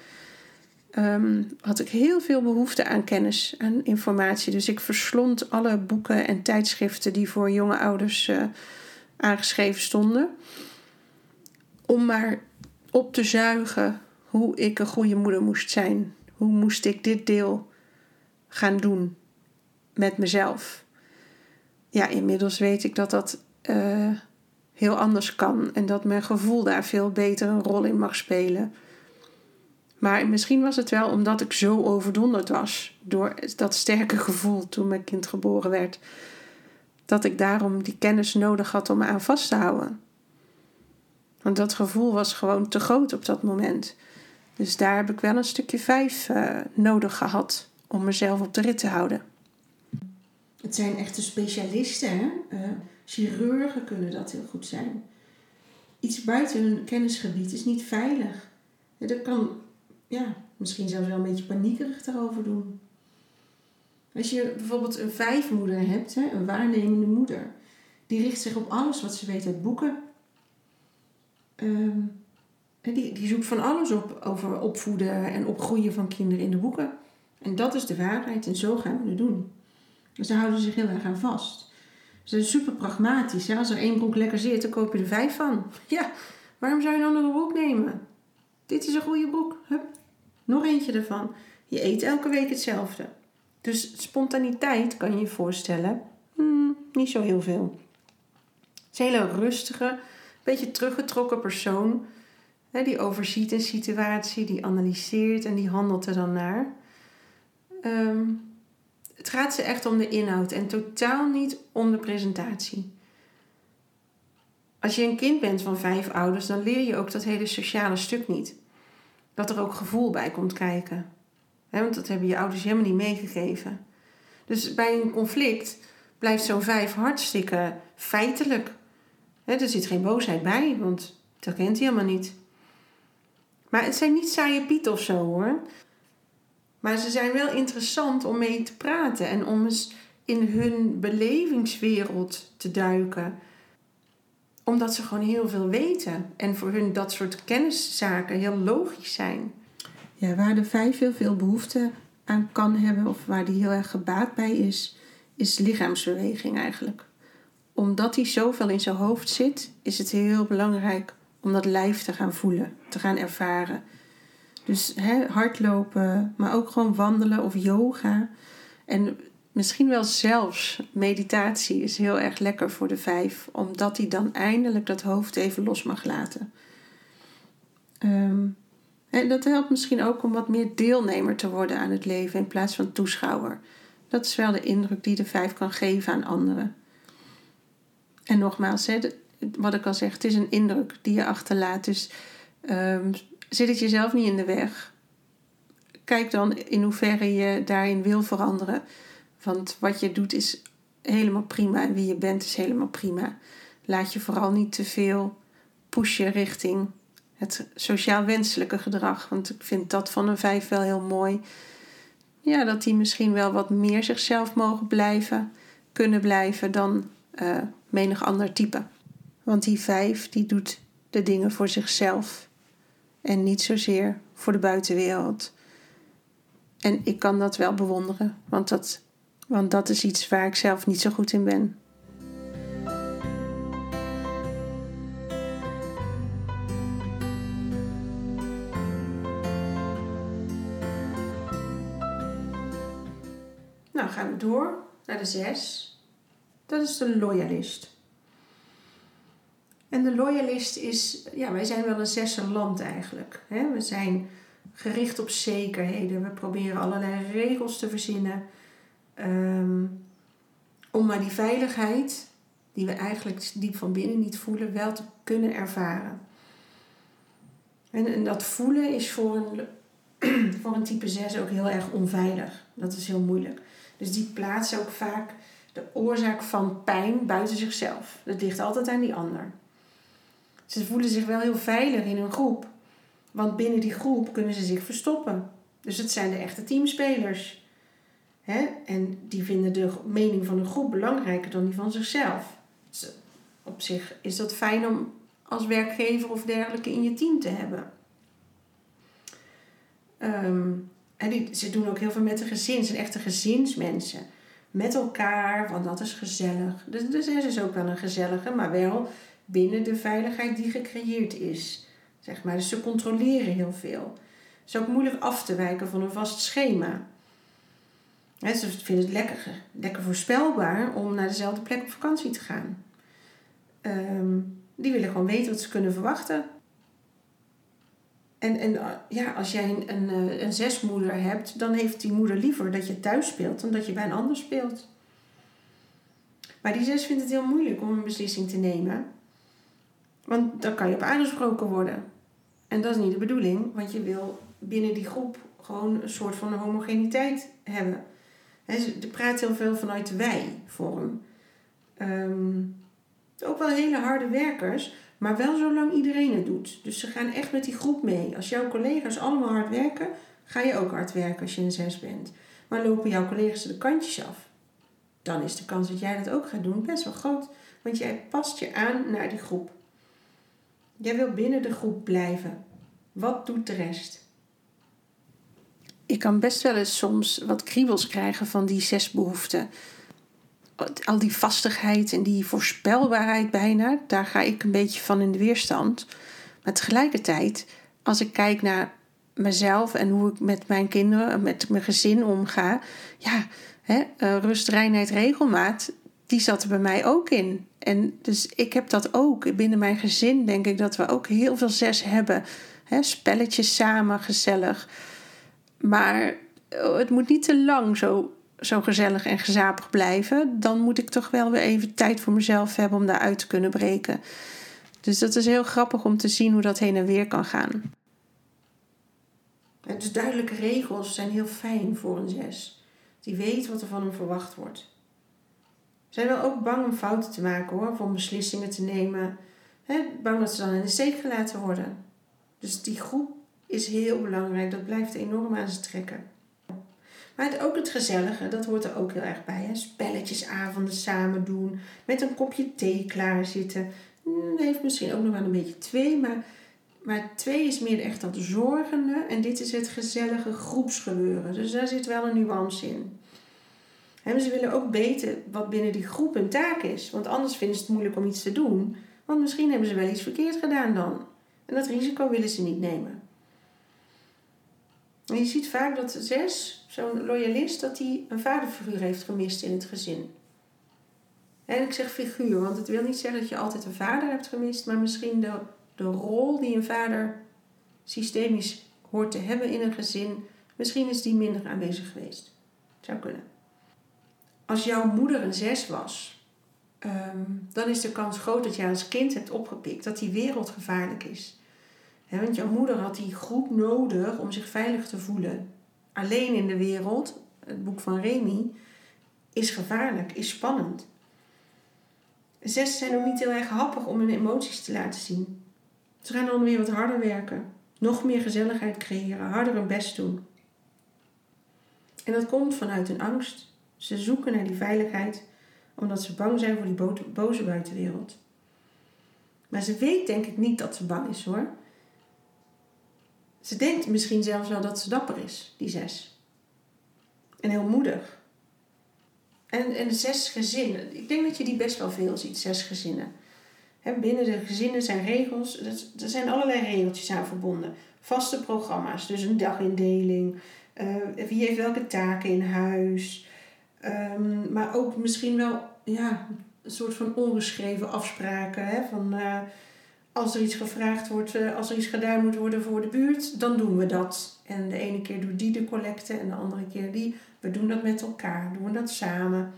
Ehm, had ik heel veel behoefte aan kennis, aan informatie. Dus ik verslond alle boeken en tijdschriften die voor jonge ouders uh, aangeschreven stonden. Om maar op te zuigen hoe ik een goede moeder moest zijn. Hoe moest ik dit deel gaan doen met mezelf? Ja, inmiddels weet ik dat dat uh, heel anders kan en dat mijn gevoel daar veel beter een rol in mag spelen. Maar misschien was het wel omdat ik zo overdonderd was door dat sterke gevoel toen mijn kind geboren werd, dat ik daarom die kennis nodig had om me aan vast te houden. Want dat gevoel was gewoon te groot op dat moment. Dus daar heb ik wel een stukje vijf uh, nodig gehad om mezelf op de rit te houden. Het zijn echte specialisten, hè? Uh, chirurgen kunnen dat heel goed zijn. Iets buiten hun kennisgebied is niet veilig. Dat kan ja, misschien zelfs wel een beetje paniekerig daarover doen. Als je bijvoorbeeld een vijfmoeder hebt, hè, een waarnemende moeder, die richt zich op alles wat ze weet uit boeken, Um, die, die zoekt van alles op over opvoeden en opgroeien van kinderen in de boeken. En dat is de waarheid en zo gaan we het doen. Dus daar houden ze zich heel erg aan vast. Ze zijn super pragmatisch. Als er één broek lekker zit, dan koop je er vijf van. Ja, waarom zou je een broek nemen? Dit is een goede broek. Hup. Nog eentje ervan. Je eet elke week hetzelfde. Dus spontaniteit kan je je voorstellen. Hmm, niet zo heel veel. Het is een hele rustige, beetje teruggetrokken persoon. Hè, die overziet een situatie, die analyseert en die handelt er dan naar. Ehm, het gaat ze echt om de inhoud en totaal niet om de presentatie. Als je een kind bent van vijf ouders, dan leer je ook dat hele sociale stuk niet. Dat er ook gevoel bij komt kijken. Want dat hebben je ouders helemaal niet meegegeven. Dus bij een conflict blijft zo'n vijf hartstikke feitelijk er zit geen boosheid bij, want dat kent hij helemaal niet. Maar het zijn niet saaie piet of zo hoor. Maar ze zijn wel interessant om mee te praten en om eens in hun belevingswereld te duiken. Omdat ze gewoon heel veel weten en voor hun dat soort kenniszaken heel logisch zijn. Ja, waar de vijf heel veel behoefte aan kan hebben of waar die heel erg gebaat bij is, is lichaamsbeweging eigenlijk omdat hij zoveel in zijn hoofd zit, is het heel belangrijk om dat lijf te gaan voelen, te gaan ervaren. Dus hè, hardlopen, maar ook gewoon wandelen of yoga. En misschien wel zelfs meditatie is heel erg lekker voor de vijf, omdat hij dan eindelijk dat hoofd even los mag laten. Um, en dat helpt misschien ook om wat meer deelnemer te worden aan het leven in plaats van toeschouwer. Dat is wel de indruk die de vijf kan geven aan anderen. En nogmaals, wat ik al zeg, het is een indruk die je achterlaat. Dus um, zit het jezelf niet in de weg. Kijk dan in hoeverre je daarin wil veranderen. Want wat je doet is helemaal prima en wie je bent is helemaal prima. Laat je vooral niet te veel pushen richting het sociaal wenselijke gedrag. Want ik vind dat van een vijf wel heel mooi. Ja, dat die misschien wel wat meer zichzelf mogen blijven, kunnen blijven dan uh, menig ander type. Want die vijf die doet de dingen voor zichzelf en niet zozeer voor de buitenwereld. En ik kan dat wel bewonderen, want dat, want dat is iets waar ik zelf niet zo goed in ben. Gaan we door naar de zes. Dat is de loyalist. En de loyalist is, ja, wij zijn wel een zesde land eigenlijk. We zijn gericht op zekerheden. We proberen allerlei regels te verzinnen. Ehm, om maar die veiligheid, die we eigenlijk diep van binnen niet voelen, wel te kunnen ervaren. En, en dat voelen is voor een, voor een type 6 ook heel erg onveilig. Dat is heel moeilijk. Dus die plaatsen ook vaak de oorzaak van pijn buiten zichzelf. Dat ligt altijd aan die ander. Ze voelen zich wel heel veilig in een groep. Want binnen die groep kunnen ze zich verstoppen. Dus het zijn de echte teamspelers. Hè? En die vinden de mening van de groep belangrijker dan die van zichzelf. Dus op zich is dat fijn om als werkgever of dergelijke in je team te hebben. Ehm, en die, ze doen ook heel veel met de gezin. Ze zijn echte gezinsmensen. Met elkaar, want dat is gezellig. Dus, dus is ook wel een gezellige, maar wel binnen de veiligheid die gecreëerd is. Zeg maar. Dus ze controleren heel veel. Het is ook moeilijk af te wijken van een vast schema. ze vinden het lekker, lekker voorspelbaar om naar dezelfde plek op vakantie te gaan. Ehm, die willen gewoon weten wat ze kunnen verwachten. En, en ja, als jij een, een, eh, een zesmoeder hebt, dan heeft die moeder liever dat je thuis speelt dan dat je bij een ander speelt. Maar die zes vindt het heel moeilijk om een beslissing te nemen. Want dan kan je op aangesproken worden. En dat is niet de bedoeling, want je wil binnen die groep gewoon een soort van homogeniteit hebben. He, er praat heel veel vanuit wij-vorm. Um, ook wel hele harde werkers, maar wel zolang iedereen het doet. Dus ze gaan echt met die groep mee. Als jouw collega's allemaal hard werken, ga je ook hard werken als je een zes bent. Maar lopen jouw collega's de kantjes af, dan is de kans dat jij dat ook gaat doen best wel groot. Want jij past je aan naar die groep. Jij wil binnen de groep blijven. Wat doet de rest? Ik kan best wel eens soms wat kriebels krijgen van die zes behoeften al die vastigheid en die voorspelbaarheid bijna, daar ga ik een beetje van in de weerstand. Maar tegelijkertijd, als ik kijk naar mezelf en hoe ik met mijn kinderen, met mijn gezin omga, ja, hè, eh, rust, reinheid, regelmaat, die zat er bij mij ook in. En dus ik heb dat ook. Binnen mijn gezin denk ik dat we ook heel veel zes hebben. Hè, spelletjes samen, gezellig. Maar oh, het moet niet te lang zo zo gezellig en gezapig blijven, dan moet ik toch wel weer even tijd voor mezelf hebben om daaruit te kunnen breken. Dus dat is heel grappig om te zien hoe dat heen en weer kan gaan. dus duidelijke regels zijn heel fijn voor een zes. Die weet wat er van hem verwacht wordt. Ze zijn wel ook bang om fouten te maken hoor, of om beslissingen te nemen. Bang dat ze dan in de steek gelaten worden. Dus die groep is heel belangrijk. Dat blijft enorm aan ze trekken. Maar het, ook het gezellige, dat hoort er ook heel erg bij. Hè? Spelletjesavonden samen doen, met een kopje thee klaar zitten. Hmm, heeft misschien ook nog wel een beetje twee, maar, maar twee is meer echt dat zorgende. En dit is het gezellige groepsgebeuren. Dus daar zit wel een nuance in. En ze willen ook weten wat binnen die groep een taak is. Want anders vinden ze het moeilijk om iets te doen. Want misschien hebben ze wel iets verkeerd gedaan dan. En dat risico willen ze niet nemen. En je ziet vaak dat zes, zo'n loyalist, dat hij een vaderfiguur heeft gemist in het gezin. En ik zeg figuur, want het wil niet zeggen dat je altijd een vader hebt gemist, maar misschien de, de rol die een vader systemisch hoort te hebben in een gezin, misschien is die minder aanwezig geweest. Zou kunnen. Als jouw moeder een zes was, ehm, dan is de kans groot dat jij als kind hebt opgepikt dat die wereld gevaarlijk is. Want jouw moeder had die groep nodig om zich veilig te voelen. Alleen in de wereld, het boek van Remy, is gevaarlijk, is spannend. Zes zijn ook niet heel erg happig om hun emoties te laten zien. Ze gaan dan weer wat harder werken, nog meer gezelligheid creëren, harder hun best doen. En dat komt vanuit hun angst. Ze zoeken naar die veiligheid omdat ze bang zijn voor die boze buitenwereld. Maar ze weet denk ik niet dat ze bang is hoor. Ze denkt misschien zelfs wel dat ze dapper is, die zes. En heel moedig. En, en zes gezinnen. Ik denk dat je die best wel veel ziet, zes gezinnen. binnen de gezinnen zijn regels, er zijn allerlei regeltjes aan verbonden. Vaste programma's, dus een dagindeling. Uh, wie heeft welke taken in huis. Um, maar ook misschien wel ja, een soort van ongeschreven afspraken. Van, uh, als er iets gevraagd wordt, uh, als er iets gedaan moet worden voor de buurt, dan doen we dat. En de ene keer doet die de collecte en de andere keer die. We doen dat met elkaar, doen we dat samen.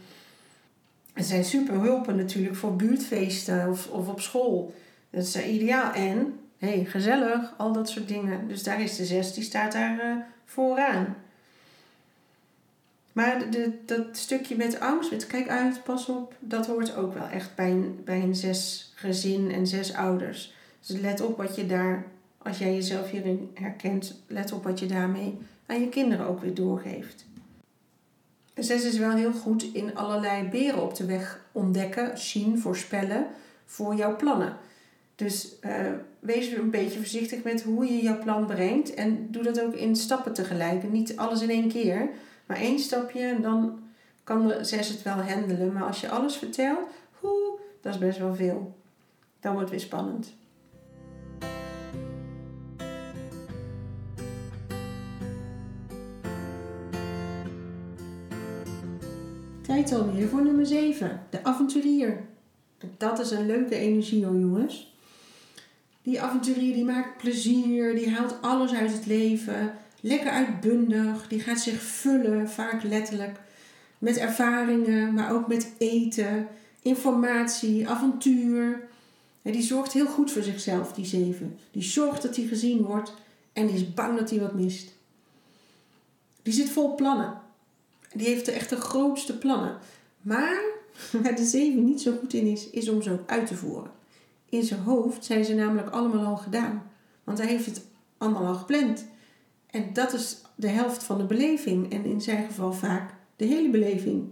Het zijn super hulpen natuurlijk voor buurtfeesten of, of op school. Dat is ideaal. En, hey, gezellig, al dat soort dingen. Dus daar is de zes, die staat daar uh, vooraan. Maar dat stukje met angst, met kijk uit, pas op, dat hoort ook wel echt bij een, bij een zes gezin en zes ouders. Dus let op wat je daar, als jij jezelf hierin herkent, let op wat je daarmee aan je kinderen ook weer doorgeeft. Zes is wel heel goed in allerlei beren op de weg ontdekken, zien, voorspellen voor jouw plannen. Dus uh, wees een beetje voorzichtig met hoe je jouw plan brengt. En doe dat ook in stappen tegelijk. Niet alles in één keer. Maar één stapje dan kan de het wel handelen. Maar als je alles vertelt, hoe, dat is best wel veel. Dan wordt het weer spannend. Tijd alweer voor nummer 7, de avonturier. Dat is een leuke energie jongens. Die avonturier die maakt plezier, die haalt alles uit het leven lekker uitbundig. Die gaat zich vullen, vaak letterlijk, met ervaringen, maar ook met eten, informatie, avontuur. En die zorgt heel goed voor zichzelf, die zeven. Die zorgt dat hij gezien wordt en is bang dat hij wat mist. Die zit vol plannen. Die heeft de echt de grootste plannen. Maar waar de zeven niet zo goed in is, is om ze ook uit te voeren. In zijn hoofd zijn ze namelijk allemaal al gedaan. Want hij heeft het allemaal al gepland. En dat is de helft van de beleving. En in zijn geval vaak de hele beleving.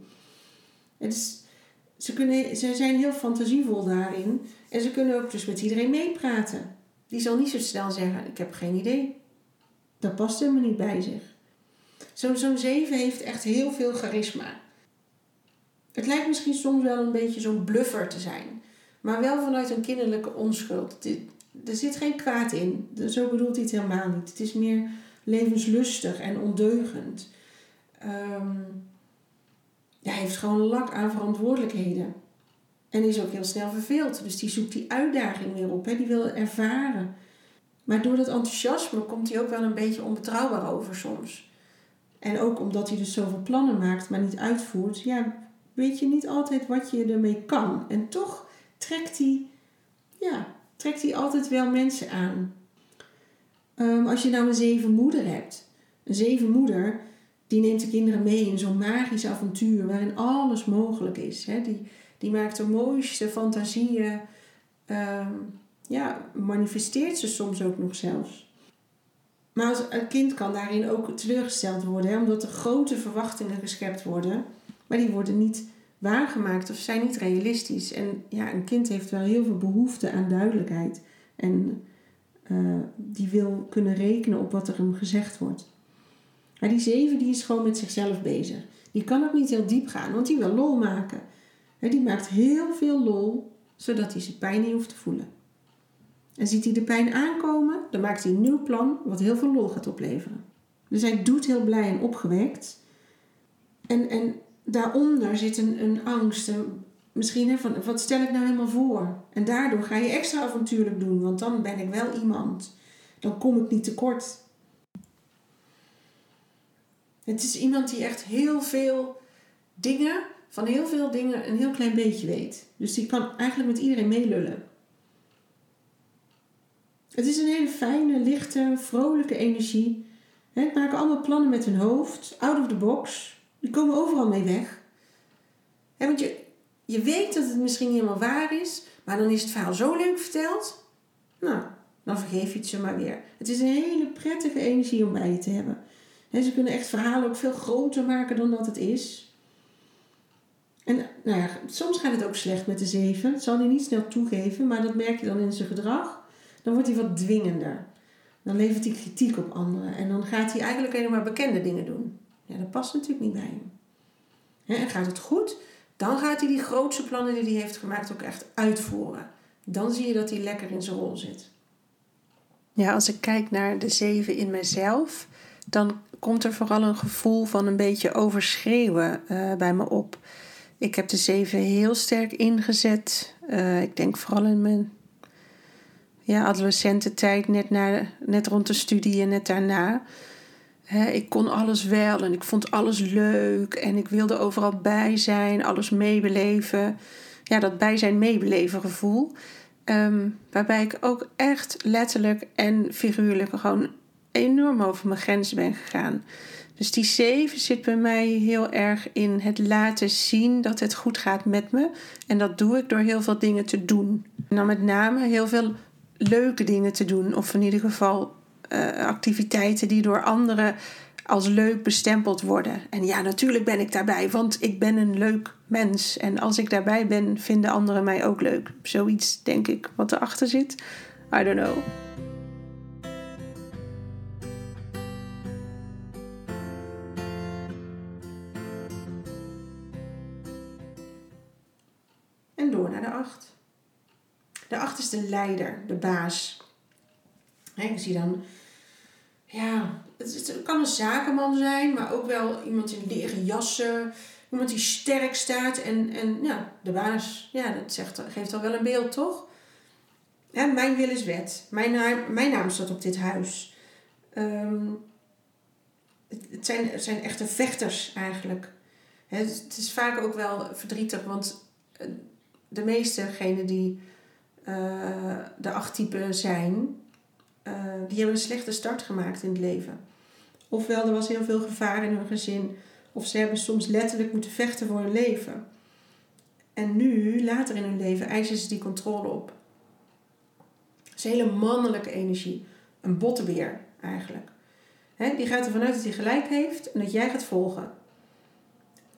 Het ze, kunnen, ze zijn heel fantasievol daarin. En ze kunnen ook dus met iedereen meepraten. Die zal niet zo snel zeggen, ik heb geen idee. Dat past helemaal niet bij zich. Zo'n zo'n zeven heeft echt heel veel charisma. Het lijkt misschien soms wel een beetje zo'n bluffer te zijn. Maar wel vanuit een kinderlijke onschuld. Er zit geen kwaad in. Zo bedoelt hij het helemaal niet. Het is meer levenslustig en ondeugend. Um, hij heeft gewoon lak aan verantwoordelijkheden. En is ook heel snel verveeld. Dus die zoekt die uitdaging weer op. Hè? Die wil ervaren. Maar door dat enthousiasme komt hij ook wel een beetje onbetrouwbaar over soms. En ook omdat hij dus zoveel plannen maakt, maar niet uitvoert. Ja, weet je niet altijd wat je ermee kan. En toch trekt hij, ja, trekt hij altijd wel mensen aan. Um, als je nou een zevenmoeder hebt. Een zevenmoeder, die neemt de kinderen mee in zo'n magisch avontuur waarin alles mogelijk is. Hè? Die, die maakt de mooiste fantasieën. Um, ja, manifesteert ze soms ook nog zelfs. Maar een kind kan daarin ook teleurgesteld worden, hè? omdat er grote verwachtingen geschept worden, maar die worden niet waargemaakt of zijn niet realistisch. En ja, een kind heeft wel heel veel behoefte aan duidelijkheid en uh, die wil kunnen rekenen op wat er hem gezegd wordt. Maar die zeven die is gewoon met zichzelf bezig. Die kan ook niet heel diep gaan, want die wil lol maken. En die maakt heel veel lol, zodat hij zijn pijn niet hoeft te voelen. En ziet hij de pijn aankomen, dan maakt hij een nieuw plan wat heel veel lol gaat opleveren. Dus hij doet heel blij en opgewekt. En, en daaronder zit een, een angst. Misschien hè, van, wat stel ik nou helemaal voor? En daardoor ga je extra avontuurlijk doen, want dan ben ik wel iemand. Dan kom ik niet tekort. Het is iemand die echt heel veel dingen, van heel veel dingen, een heel klein beetje weet. Dus die kan eigenlijk met iedereen meelullen. Het is een hele fijne, lichte, vrolijke energie. He, maken allemaal plannen met hun hoofd, out of the box. Die komen overal mee weg. want je, je weet dat het misschien helemaal waar is, maar dan is het verhaal zo leuk verteld. Nou, dan vergeef je het ze maar weer. Het is een hele prettige energie om bij je te hebben. ze kunnen echt verhalen ook veel groter maken dan dat het is. En nou ja, soms gaat het ook slecht met de zeven. Zal hij niet snel toegeven, maar dat merk je dan in zijn gedrag. Dan wordt hij wat dwingender. Dan levert hij kritiek op anderen. En dan gaat hij eigenlijk alleen maar bekende dingen doen. Ja, dat past natuurlijk niet bij hem. En gaat het goed, dan gaat hij die grootste plannen die hij heeft gemaakt ook echt uitvoeren. Dan zie je dat hij lekker in zijn rol zit. Ja, als ik kijk naar de zeven in mezelf, dan komt er vooral een gevoel van een beetje overschreeuwen uh, bij me op. Ik heb de zeven heel sterk ingezet. Uh, ik denk vooral in mijn ja, adolescententijd, net, na, net rond de studie en net daarna. Ik kon alles wel en ik vond alles leuk en ik wilde overal bij zijn, alles meebeleven. Ja, dat bij zijn meebeleven gevoel. Ehm, waarbij ik ook echt letterlijk en figuurlijk gewoon enorm over mijn grens ben gegaan. Dus die zeven zit bij mij heel erg in het laten zien dat het goed gaat met me. En dat doe ik door heel veel dingen te doen. En dan met name heel veel leuke dingen te doen. Of in ieder geval uh, activiteiten die door anderen als leuk bestempeld worden. En ja, natuurlijk ben ik daarbij, want ik ben een leuk mens. En als ik daarbij ben, vinden anderen mij ook leuk. Zoiets denk ik wat erachter zit. I don't know. En door naar de acht. De acht is de leider, de baas. Ik zie dan, ja, het, kan een zakenman zijn, maar ook wel iemand in leren jassen. Iemand die sterk staat en, en ja, de baas, ja, dat zegt, geeft al wel een beeld, toch? Ja, mijn wil is wet. Mijn naam, mijn naam staat op dit huis. Ehm, het, zijn, het zijn echte vechters eigenlijk. Het, is vaak ook wel verdrietig, want eh, de meestegenen die uh, de acht typen zijn, uh, die hebben een slechte start gemaakt in het leven. Ofwel, er was heel veel gevaar in hun gezin, of ze hebben soms letterlijk moeten vechten voor hun leven. En nu, later in hun leven, eisen ze die controle op. Het is hele mannelijke energie. Een bottenbeer eigenlijk. die gaat ervan uit dat hij gelijk heeft en dat jij gaat volgen.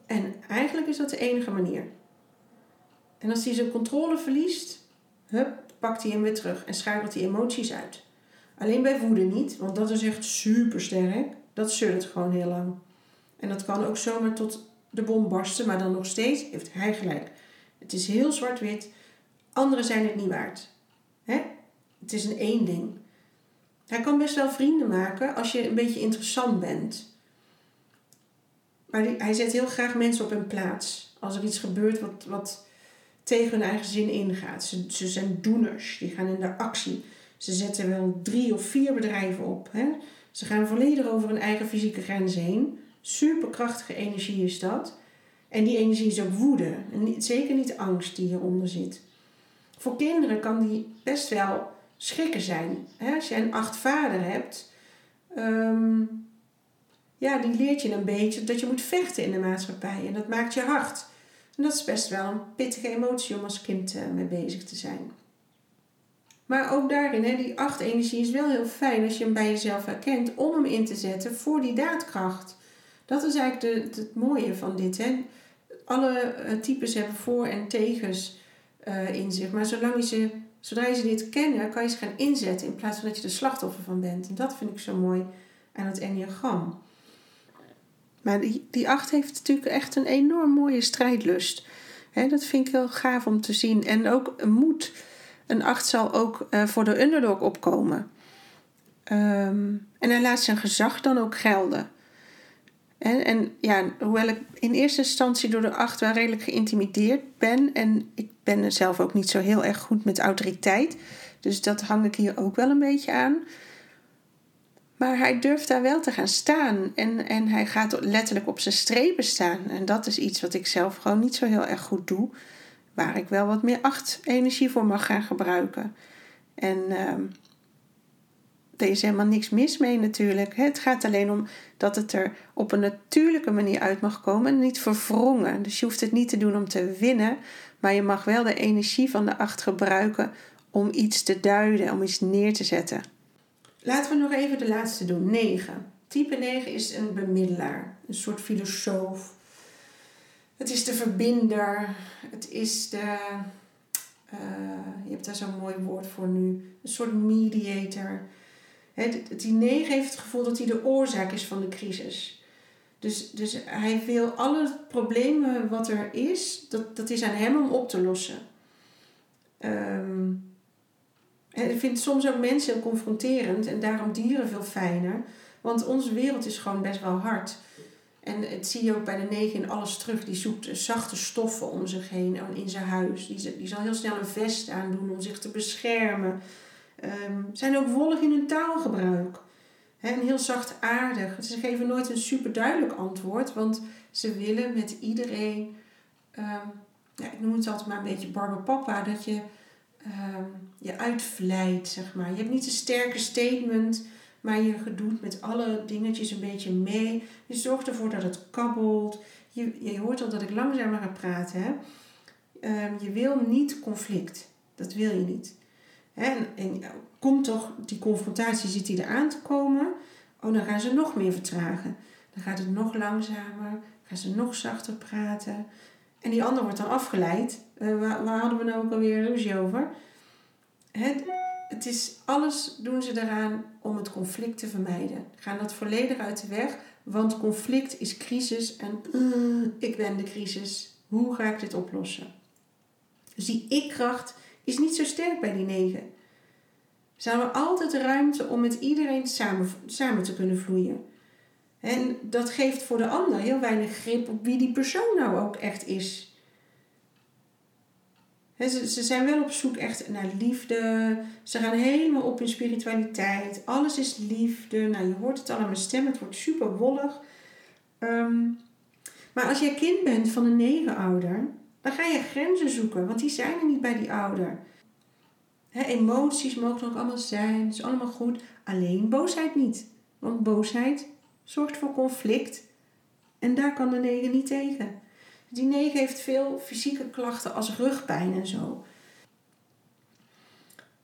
En eigenlijk is dat de enige manier. En als hij zijn controle verliest, hup, pakt hij hem weer terug en schakelt die emoties uit. Alleen bij woede niet, want dat is echt super sterk. Dat zult gewoon heel lang. En dat kan ook zomaar tot de bom barsten, maar dan nog steeds heeft hij gelijk. Het is heel zwart-wit. Anderen zijn het niet waard. Hè? Het is een één ding. Hij kan best wel vrienden maken als je een beetje interessant bent. Maar hij zet heel graag mensen op hun plaats. Als er iets gebeurt wat, wat tegen hun eigen zin ingaat. Ze, ze zijn doeners, die gaan in de actie. Ze zetten wel drie of vier bedrijven op. Hè? Ze gaan volledig over hun eigen fysieke grenzen heen. Superkrachtige energie is dat. En die energie is ook woede. En zeker niet angst die hieronder zit. Voor kinderen kan die best wel schrikken zijn. Hè? Als je een acht vader hebt, um, ja, die leert je een beetje dat je moet vechten in de maatschappij. En dat maakt je hard. En dat is best wel een pittige emotie om als kind uh, mee bezig te zijn. Maar ook daarin, hè, die acht energie is wel heel fijn als je hem bij jezelf herkent om hem in te zetten voor die daadkracht. Dat is eigenlijk de, het mooie van dit. Hè. Alle uh, types hebben voor- en tegens uh, in zich. Maar zolang je ze, zodra je ze dit kennen, kan je ze gaan inzetten in plaats van dat je er slachtoffer van bent. En dat vind ik zo mooi aan het enneagram. Maar die, die acht heeft natuurlijk echt een enorm mooie strijdlust. He, dat vind ik heel gaaf om te zien. En ook moed. Een acht zal ook uh, voor de underdog opkomen. Ehm, en hij laat zijn gezag dan ook gelden. En, ja, hoewel ik in eerste instantie door de acht wel redelijk geïntimideerd ben. En ik ben zelf ook niet zo heel erg goed met autoriteit. Dus dat hang ik hier ook wel een beetje aan. Maar hij durft daar wel te gaan staan. En, en hij gaat letterlijk op zijn strepen staan. En dat is iets wat ik zelf gewoon niet zo heel erg goed doe. Waar ik wel wat meer acht energie voor mag gaan gebruiken. En uh, er is helemaal niks mis mee natuurlijk. Het gaat alleen om dat het er op een natuurlijke manier uit mag komen en niet verwrongen. Dus je hoeft het niet te doen om te winnen, maar je mag wel de energie van de acht gebruiken om iets te duiden, om iets neer te zetten. Laten we nog even de laatste doen. 9. Type 9 is een bemiddelaar, een soort filosoof. Het is de verbinder. Het is de. Uh, je hebt daar zo'n mooi woord voor nu. Een soort mediator. He, die 9 heeft het gevoel dat hij de oorzaak is van de crisis. Dus, dus hij wil alle problemen wat er is, dat, dat is aan hem om op te lossen. Um, en ik vind soms ook mensen heel confronterend en daarom dieren veel fijner. Want onze wereld is gewoon best wel hard. En het zie je ook bij de negen in alles terug. Die zoekt zachte stoffen om zich heen in zijn huis. Die, die zal heel snel een vest aandoen om zich te beschermen. Um, zijn ook wollig in hun taalgebruik. He, en heel zachtaardig. Ze geven nooit een super duidelijk antwoord. Want ze willen met iedereen... Um, ja, ik noem het altijd maar een beetje barbapapa. Dat je um, je uitvlijt, zeg maar. Je hebt niet een sterke statement, maar je doet met alle dingetjes een beetje mee. Je zorgt ervoor dat het kabbelt. Je, je hoort al dat ik langzamer ga praten. Hè? Um, je wil niet conflict. Dat wil je niet. Hè? En, en komt toch die confrontatie, zit die eraan te komen? Oh, dan gaan ze nog meer vertragen. Dan gaat het nog langzamer. Gaan ze nog zachter praten. En die ander wordt dan afgeleid. Uh, waar, waar, hadden we nou ook alweer ruzie over? Het, het is alles doen ze eraan om het conflict te vermijden. Gaan dat volledig uit de weg, want conflict is crisis en uh, ik ben de crisis. Hoe ga ik dit oplossen? Dus die ik-kracht is niet zo sterk bij die negen. Ze hebben altijd ruimte om met iedereen samen, samen te kunnen vloeien. En dat geeft voor de ander heel weinig grip op wie die persoon nou ook echt is. Ze, ze zijn wel op zoek echt naar liefde. Ze gaan helemaal op in spiritualiteit. Alles is liefde. Nou, je hoort het al aan mijn stem. Het wordt super wollig. Ehm, maar als jij kind bent van een negenouder, dan ga je grenzen zoeken. Want die zijn er niet bij die ouder. emoties mogen ook allemaal zijn. Dat is allemaal goed. Alleen boosheid niet. Want boosheid zorgt voor conflict. En daar kan de negen niet tegen. Die negen heeft veel fysieke klachten als rugpijn en zo.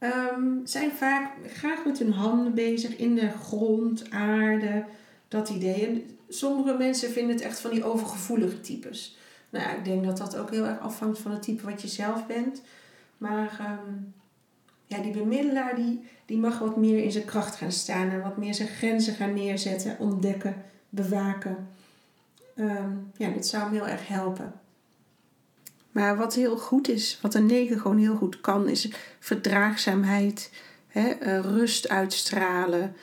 Um, zijn vaak graag met hun handen bezig in de grond, aarde, dat idee. Sommige mensen vinden het echt van die overgevoelige types. Nou ja, ik denk dat dat ook heel erg afhangt van het type wat je zelf bent. Maar um, ja, die bemiddelaar die, die mag wat meer in zijn kracht gaan staan en wat meer zijn grenzen gaan neerzetten, ontdekken, bewaken. Um, ja, dit zou hem heel erg helpen. Maar wat heel goed is, wat een negen gewoon heel goed kan, is verdraagzaamheid, hè, eh, rust uitstralen.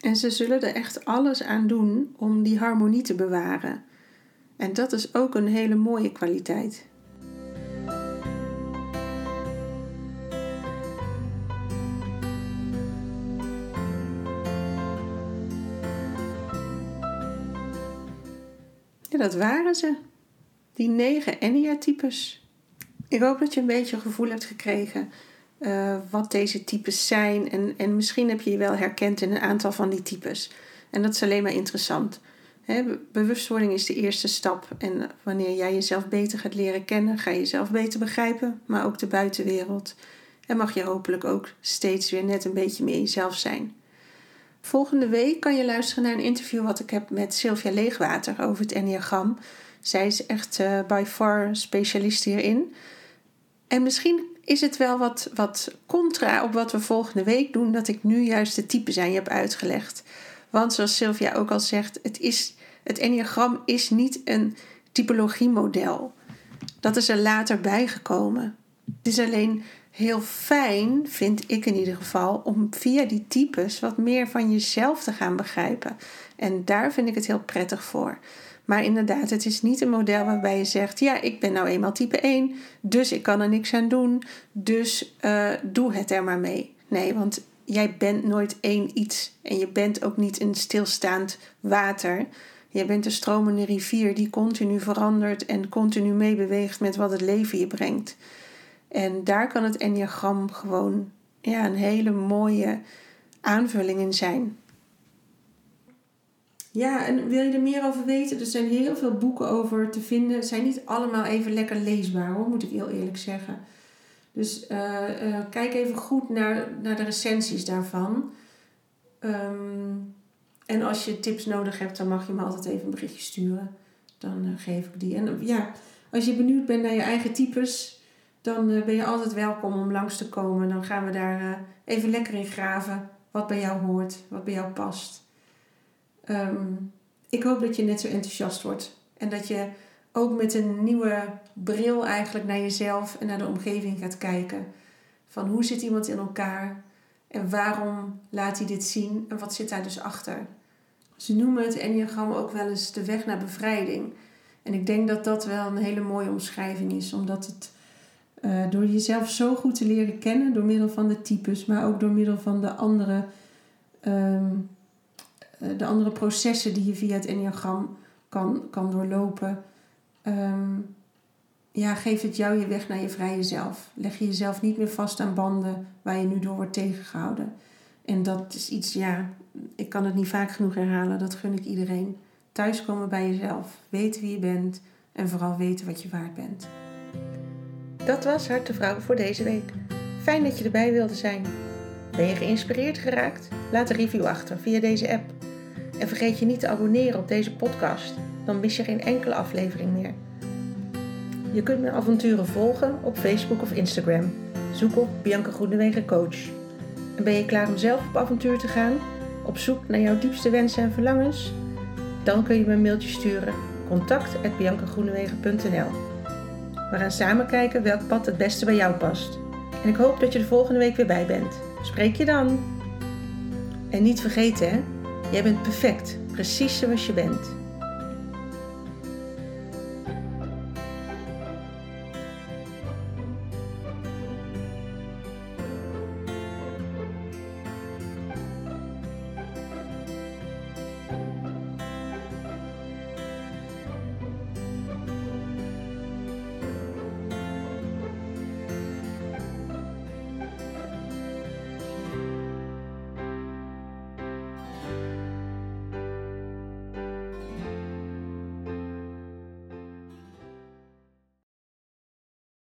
En ze zullen er echt alles aan doen om die harmonie te bewaren. En dat is ook een hele mooie kwaliteit. Dat waren ze. Die negen Enia-types. Ik hoop dat je een beetje een gevoel hebt gekregen uh, wat deze types zijn. En, en misschien heb je je wel herkend in een aantal van die types. En dat is alleen maar interessant. bewustwording is de eerste stap. En wanneer jij jezelf beter gaat leren kennen, ga je jezelf beter begrijpen, maar ook de buitenwereld. En mag je hopelijk ook steeds weer net een beetje meer jezelf zijn. Volgende week kan je luisteren naar een interview wat ik heb met Sylvia Leegwater over het Enneagram. Zij is echt uh, by far specialist hierin. En misschien is het wel wat, wat contra op wat we volgende week doen, dat ik nu juist de types aan je heb uitgelegd. Want zoals Sylvia ook al zegt, het, is, het Enneagram is niet een typologiemodel. Dat is er later bijgekomen. Het is alleen heel fijn, vind ik in ieder geval, om via die types wat meer van jezelf te gaan begrijpen. En daar vind ik het heel prettig voor. Maar inderdaad, het is niet een model waarbij je zegt: ja, ik ben nou eenmaal type 1, dus ik kan er niks aan doen, dus uh, doe het er maar mee. Nee, want jij bent nooit één iets en je bent ook niet een stilstaand water. Je bent een stromende rivier die continu verandert en continu meebeweegt met wat het leven je brengt. En daar kan het enneagram gewoon ja, een hele mooie aanvulling in zijn. Ja, en wil je er meer over weten? Er zijn heel veel boeken over te vinden. Ze zijn niet allemaal even lekker leesbaar hoor, moet ik heel eerlijk zeggen. Dus uh, uh, kijk even goed naar, naar de recensies daarvan. Um, en als je tips nodig hebt, dan mag je me altijd even een berichtje sturen. Dan uh, geef ik die. En ja, als je benieuwd bent naar je eigen types, dan ben je altijd welkom om langs te komen. Dan gaan we daar even lekker in graven. Wat bij jou hoort, wat bij jou past. Um, ik hoop dat je net zo enthousiast wordt. En dat je ook met een nieuwe bril eigenlijk naar jezelf en naar de omgeving gaat kijken. Van hoe zit iemand in elkaar en waarom laat hij dit zien en wat zit daar dus achter. Ze noemen het enneagram ook wel eens de weg naar bevrijding. En ik denk dat dat wel een hele mooie omschrijving is, omdat het uh, door jezelf zo goed te leren kennen, door middel van de types, maar ook door middel van de andere, um, de andere processen die je via het enneagram kan, kan doorlopen, um, ja, geef het jou je weg naar je vrije zelf. Leg je jezelf niet meer vast aan banden waar je nu door wordt tegengehouden. En dat is iets, ja, ik kan het niet vaak genoeg herhalen, dat gun ik iedereen. Thuiskomen bij jezelf, weten wie je bent en vooral weten wat je waard bent. Dat was Hart de Vrouw voor deze week. Fijn dat je erbij wilde zijn. Ben je geïnspireerd geraakt? Laat een review achter via deze app. En vergeet je niet te abonneren op deze podcast dan mis je geen enkele aflevering meer. Je kunt mijn avonturen volgen op Facebook of Instagram. Zoek op Bianca Groenewegen Coach. En ben je klaar om zelf op avontuur te gaan? Op zoek naar jouw diepste wensen en verlangens? Dan kun je me een mailtje sturen. contact.biancagroenewegen.nl We gaan samen kijken welk pad het beste bij jou past. En ik hoop dat je de volgende week weer bij bent. Spreek je dan! En niet vergeten hè, jij bent perfect, precies zoals je bent.